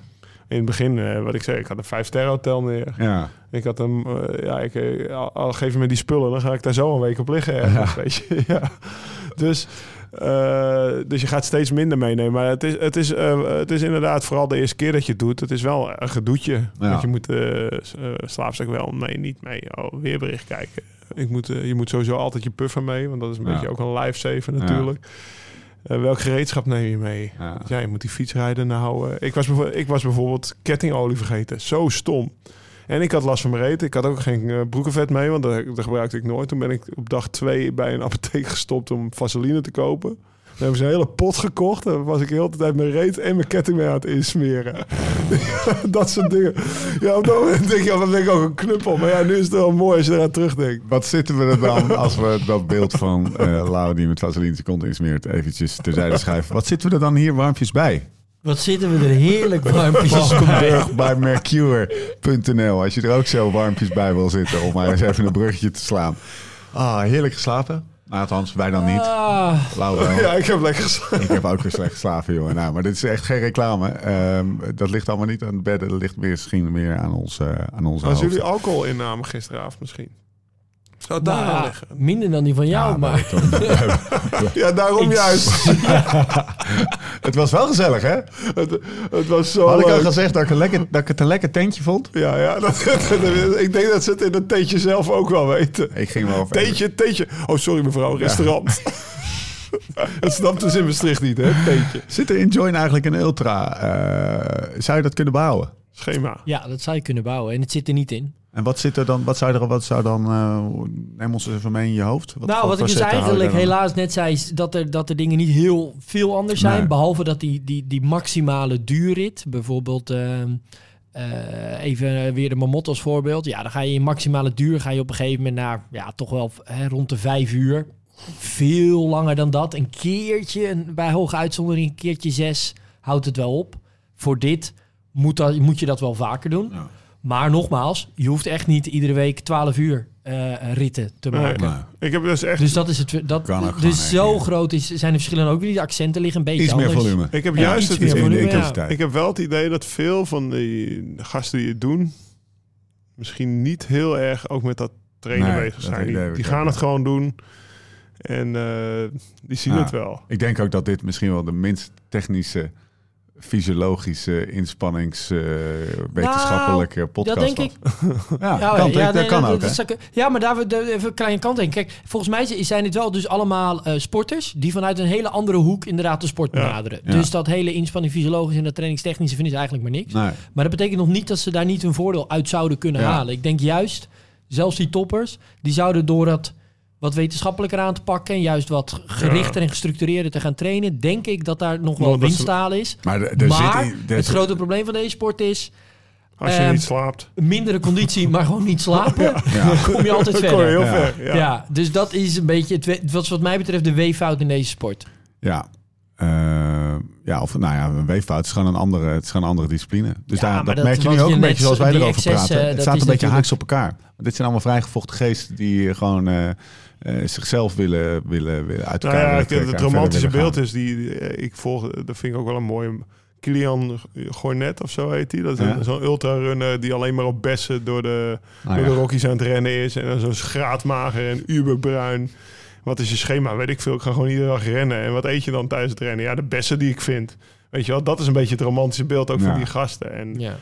In het begin, eh, wat ik zei, ik had een vijf ster hotel neer. ja. Ik had hem, eh, ja, ik, eh, al, al geef me die spullen, dan ga ik daar zo een week op liggen ergens, weet je. ja. Dus, eh, dus je gaat steeds minder meenemen. Maar het is, het, is, eh, het is inderdaad vooral de eerste keer dat je het doet. Het is wel een gedoetje. Ja. Want je moet s- eh, slaapzak wel mee, niet mee. Oh, weerbericht kijken. Ik moet, je moet sowieso altijd je puffer mee, want dat is een Ja. beetje ook een lifesaver natuurlijk. Welk gereedschap neem je mee? ja. Ja, je moet die fietsrijden nou... eh, ik, was ik was bijvoorbeeld kettingolie vergeten. Zo stom. En ik had last van mijn reet. Ik had ook geen eh, broekenvet mee, want dat, gebruikte ik nooit. Toen ben ik op dag twee bij een apotheek gestopt om vaseline te kopen. Dan hebben ze een hele pot gekocht. Daar was ik de hele tijd mijn reet en mijn ketting mee aan het insmeren. dat soort dingen. Ja, op dat moment denk je, ja, dan denk ik ook een knuppel. Maar ja, nu is het wel mooi als je eraan terugdenkt. Wat zitten we er dan als we dat beeld van eh Lau die met vaseline zijn kont insmeert eventjes terzijde schuiven? Wat zitten we er dan hier warmpjes bij? Wat zitten we er heerlijk warmpjes bij. Bij Mercure.nl. Als je er ook zo warmpjes bij wil zitten om maar eens even een bruggetje te slaan. Ah, heerlijk geslapen. Nou, althans, wij dan niet. Ah. Ja, ik heb lekker geslapen. Ik heb ook weer slecht geslapen, jongen. Nou, maar dit is echt geen reclame. Ehm, dat ligt allemaal niet aan het bedden. Dat ligt misschien meer aan, ons, eh, aan onze Was hoofd. jullie alcohol innamen gisteravond misschien? Zou het daar nou aan ja, liggen? minder dan die van jou, Ja, maar... Ja, daarom juist. Het was wel gezellig, hè? het, het was zo Had ik al gezegd dat ik, een lekker, dat ik het een lekker tentje vond? Ja, ja dat, ik denk dat ze het in het theetje zelf ook wel weten. Ik ging wel even... Theetje, theetje. Oh, sorry mevrouw, restaurant. het snapt dus in Maastricht niet, hè? Theetje. Zit er in Join eigenlijk een ultra? Eh, zou je dat kunnen bouwen? Schema. Ja, dat zou je kunnen bouwen. En het zit er niet in. En wat zit er dan? Wat zou er? Wat zou dan? eh, neem ons eens even mee in je hoofd. Wat nou, wat ik dus eigenlijk helaas net zei, is dat er, dat er dingen niet heel veel anders zijn. Nee. Behalve dat die, die, die maximale duurrit, bijvoorbeeld ehm, eh, even weer de Mamot als voorbeeld. Ja, dan ga je in maximale duur ga je op een gegeven moment naar ja, toch wel hè, rond de vijf uur. Veel langer dan dat. Een keertje, een- bij hoge uitzondering, een keertje zes, houdt het wel op. Voor dit moet, dat, moet je dat wel vaker doen. Ja. Maar nogmaals, je hoeft echt niet iedere week 12 uur eh, ritten te maken. Nee. Ik heb dus echt... Dus dat is het. Dat, Kan ook dus zo groot is, zijn de verschillen ook weer. De accenten liggen een beetje Iets meer volume. ik heb Ja, juist het de volume, ja. Ik heb wel het idee dat veel van die gasten die het doen... misschien niet heel erg ook met dat trainen Nee, bezig zijn. idee Die, die gaan het gewoon doen. En eh, die zien Ja. het wel. Ik denk ook dat dit misschien wel de minst technische, fysiologische, inspannings, eh, wetenschappelijke podcast Nou, dat denk was. Ja, Ja, kan, ja, dat nee, kan dat- ook, dat ik- ja, maar daar we- de- even een kleine kant in. Kijk, volgens mij zijn dit wel dus allemaal eh, sporters die vanuit een hele andere hoek inderdaad de sport benaderen. Ja. Dus dat hele inspanning fysiologisch en dat trainingstechnische vinden ze eigenlijk maar niks. Nee. Maar dat betekent nog niet dat ze daar niet hun voordeel uit zouden kunnen Ja. halen. Ik denk juist, zelfs die toppers, die zouden door dat wat wetenschappelijker aan te pakken en juist wat gerichter en gestructureerder te gaan trainen, denk ik dat daar nog wel Want dat is-. Maar maar zit... het grote probleem van deze sport is Als je Ehm, niet slaapt, mindere conditie, maar gewoon niet slapen. Ja. Kom je altijd dan kom je verder. heel Ja. ver. Ja. Ja. dus dat is een beetje, het, wat wat mij betreft, de weeffout in deze sport. Ja. Eh, ja, of nou ja, een weeffout is gewoon een andere, het is gewoon een andere discipline. Dus Ja, daar, dat, dat merk je nu ook een beetje zoals wij erover excessen, praten. Het dat staat een beetje natuurlijk- haaks op elkaar. Want dit zijn allemaal vrijgevochten geesten die gewoon eh, eh, zichzelf willen, willen, willen uit Nou ja, trekken het romantische beeld is die, die, eh, ik volg, dat vind ik ook wel een mooie. Kilian Gornet of zo heet hij. Dat is Ja. zo'n ultrarunner die alleen maar op bessen door de, gaan. door de. Rockies aan het rennen is. En dan zo'n schraatmager en uberbruin. Wat is je schema? Weet ik veel. Ik ga gewoon iedere dag rennen. En wat eet je dan tijdens het rennen? Ja, de bessen die ik vind. Weet je wel, dat is een beetje het romantische beeld ook Ja. van die gasten. En ja,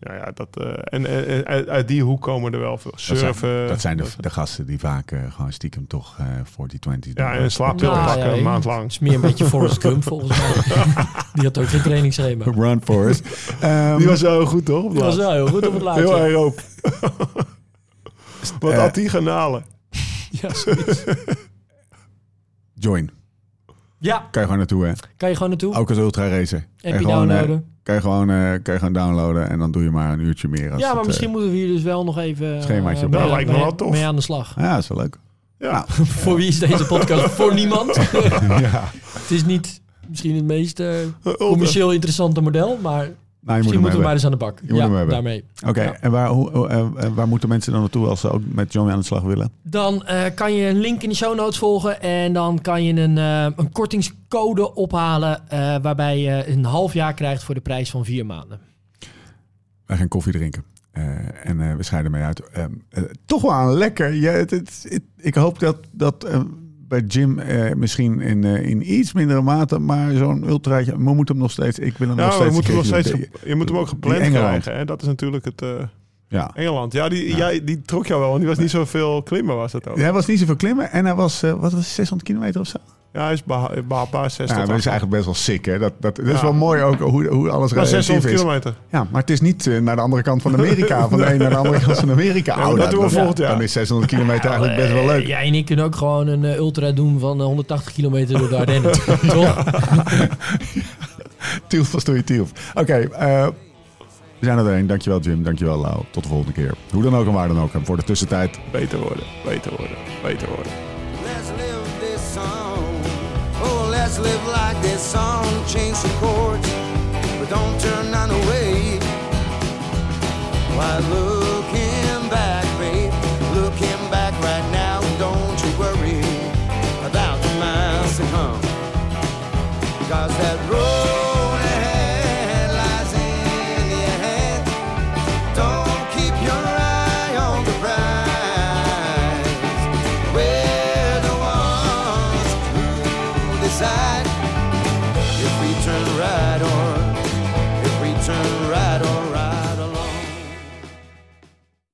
Ja. ja, dat, eh, en, en- en uit, uit die hoek komen er wel veel. Dat Surfen. zijn, dat zijn de, de gasten die vaak eh, gewoon stiekem toch eh 40-20 doen. ja, en een slaappil Nou, pakken ja, een maand Het lang. is meer een beetje Forrest Gump volgens mij. Die had ook geen trainingsschema. Run Forest. Ehm, Die was wel heel goed, toch? Op het Dat was wel heel goed op het laatste. Heel aeroop. Wat Eh, had die garnalen? Ja, zoiets. join. ja, Kan je gewoon naartoe, hè? kan je gewoon naartoe. Ook als ultra racer. Kan je gewoon, eh, downloaden. Kan je gewoon, eh, kan je gewoon downloaden en dan doe je maar een uurtje meer. Als Ja, maar het, misschien eh, moeten we hier dus wel nog even Schemaatje eh, op. mee, Dat lijkt me wel tof. mee aan de slag. ja, dat is wel leuk. Ja. Voor wie is deze podcast? Voor niemand. ja. Het is niet misschien het meest commercieel interessante model, maar Nou, je moet misschien hem moeten we maar eens aan de bak. Je ja, daarmee. Oké, Ja. en waar, hoe, eh, eh, waar moeten mensen dan naartoe als ze ook met Johnny aan de slag willen? Dan eh, kan je een link in de show notes volgen en dan kan je een, een kortingscode ophalen waarbij je een half jaar krijgt voor de prijs van vier maanden. Wij gaan koffie drinken. En we scheiden mee uit. Ehm, eh, toch wel aan lekker. Ja, het, het- het- ik hoop dat, dat eh, bij Jim eh, misschien in, eh, in iets mindere mate, maar zo'n ultraatje, we moeten hem nog steeds. Ik wil hem nog steeds. een nog steeds, ge- je moet hem ook gepland krijgen. Hè? Dat is natuurlijk het eh, Ja. Engeland. Ja, die, Ja. Jij, die trok jou wel, want die was niet zoveel klimmen was het ook. Hij was niet zoveel klimmen en hij was, eh, wat was het, 600 kilometer of zo? Ja, hij is beha- behapbaar 6 Ja, dat is 8. eigenlijk best wel sick, hè? Dat, dat, dat is Ja. wel mooi ook hoe, hoe alles Maar relatief 600 is. kilometer. Ja, maar het is niet eh, naar de andere kant van Amerika, van de een naar de andere kant van Amerika. Ja, Oh, dat doen we volgend jaar. Dan is 600 kilometer eigenlijk best wel leuk. Jij en ik kunnen ook gewoon een eh, ultra doen van eh, 180 kilometer door de Ardennen. Toch? Tielf was door je Tielf. Oké, eh, we zijn er doorheen. Dankjewel Jim, dankjewel Lau. Tot de volgende keer. Hoe dan ook en waar dan ook. En voor de tussentijd, Beter worden, beter worden, beter worden. Let's live this song. Oh, let's live like this song. Change the chords, but don't turn none away. Why looking back, babe? Looking back right now, don't you worry about the miles to come. Cause that road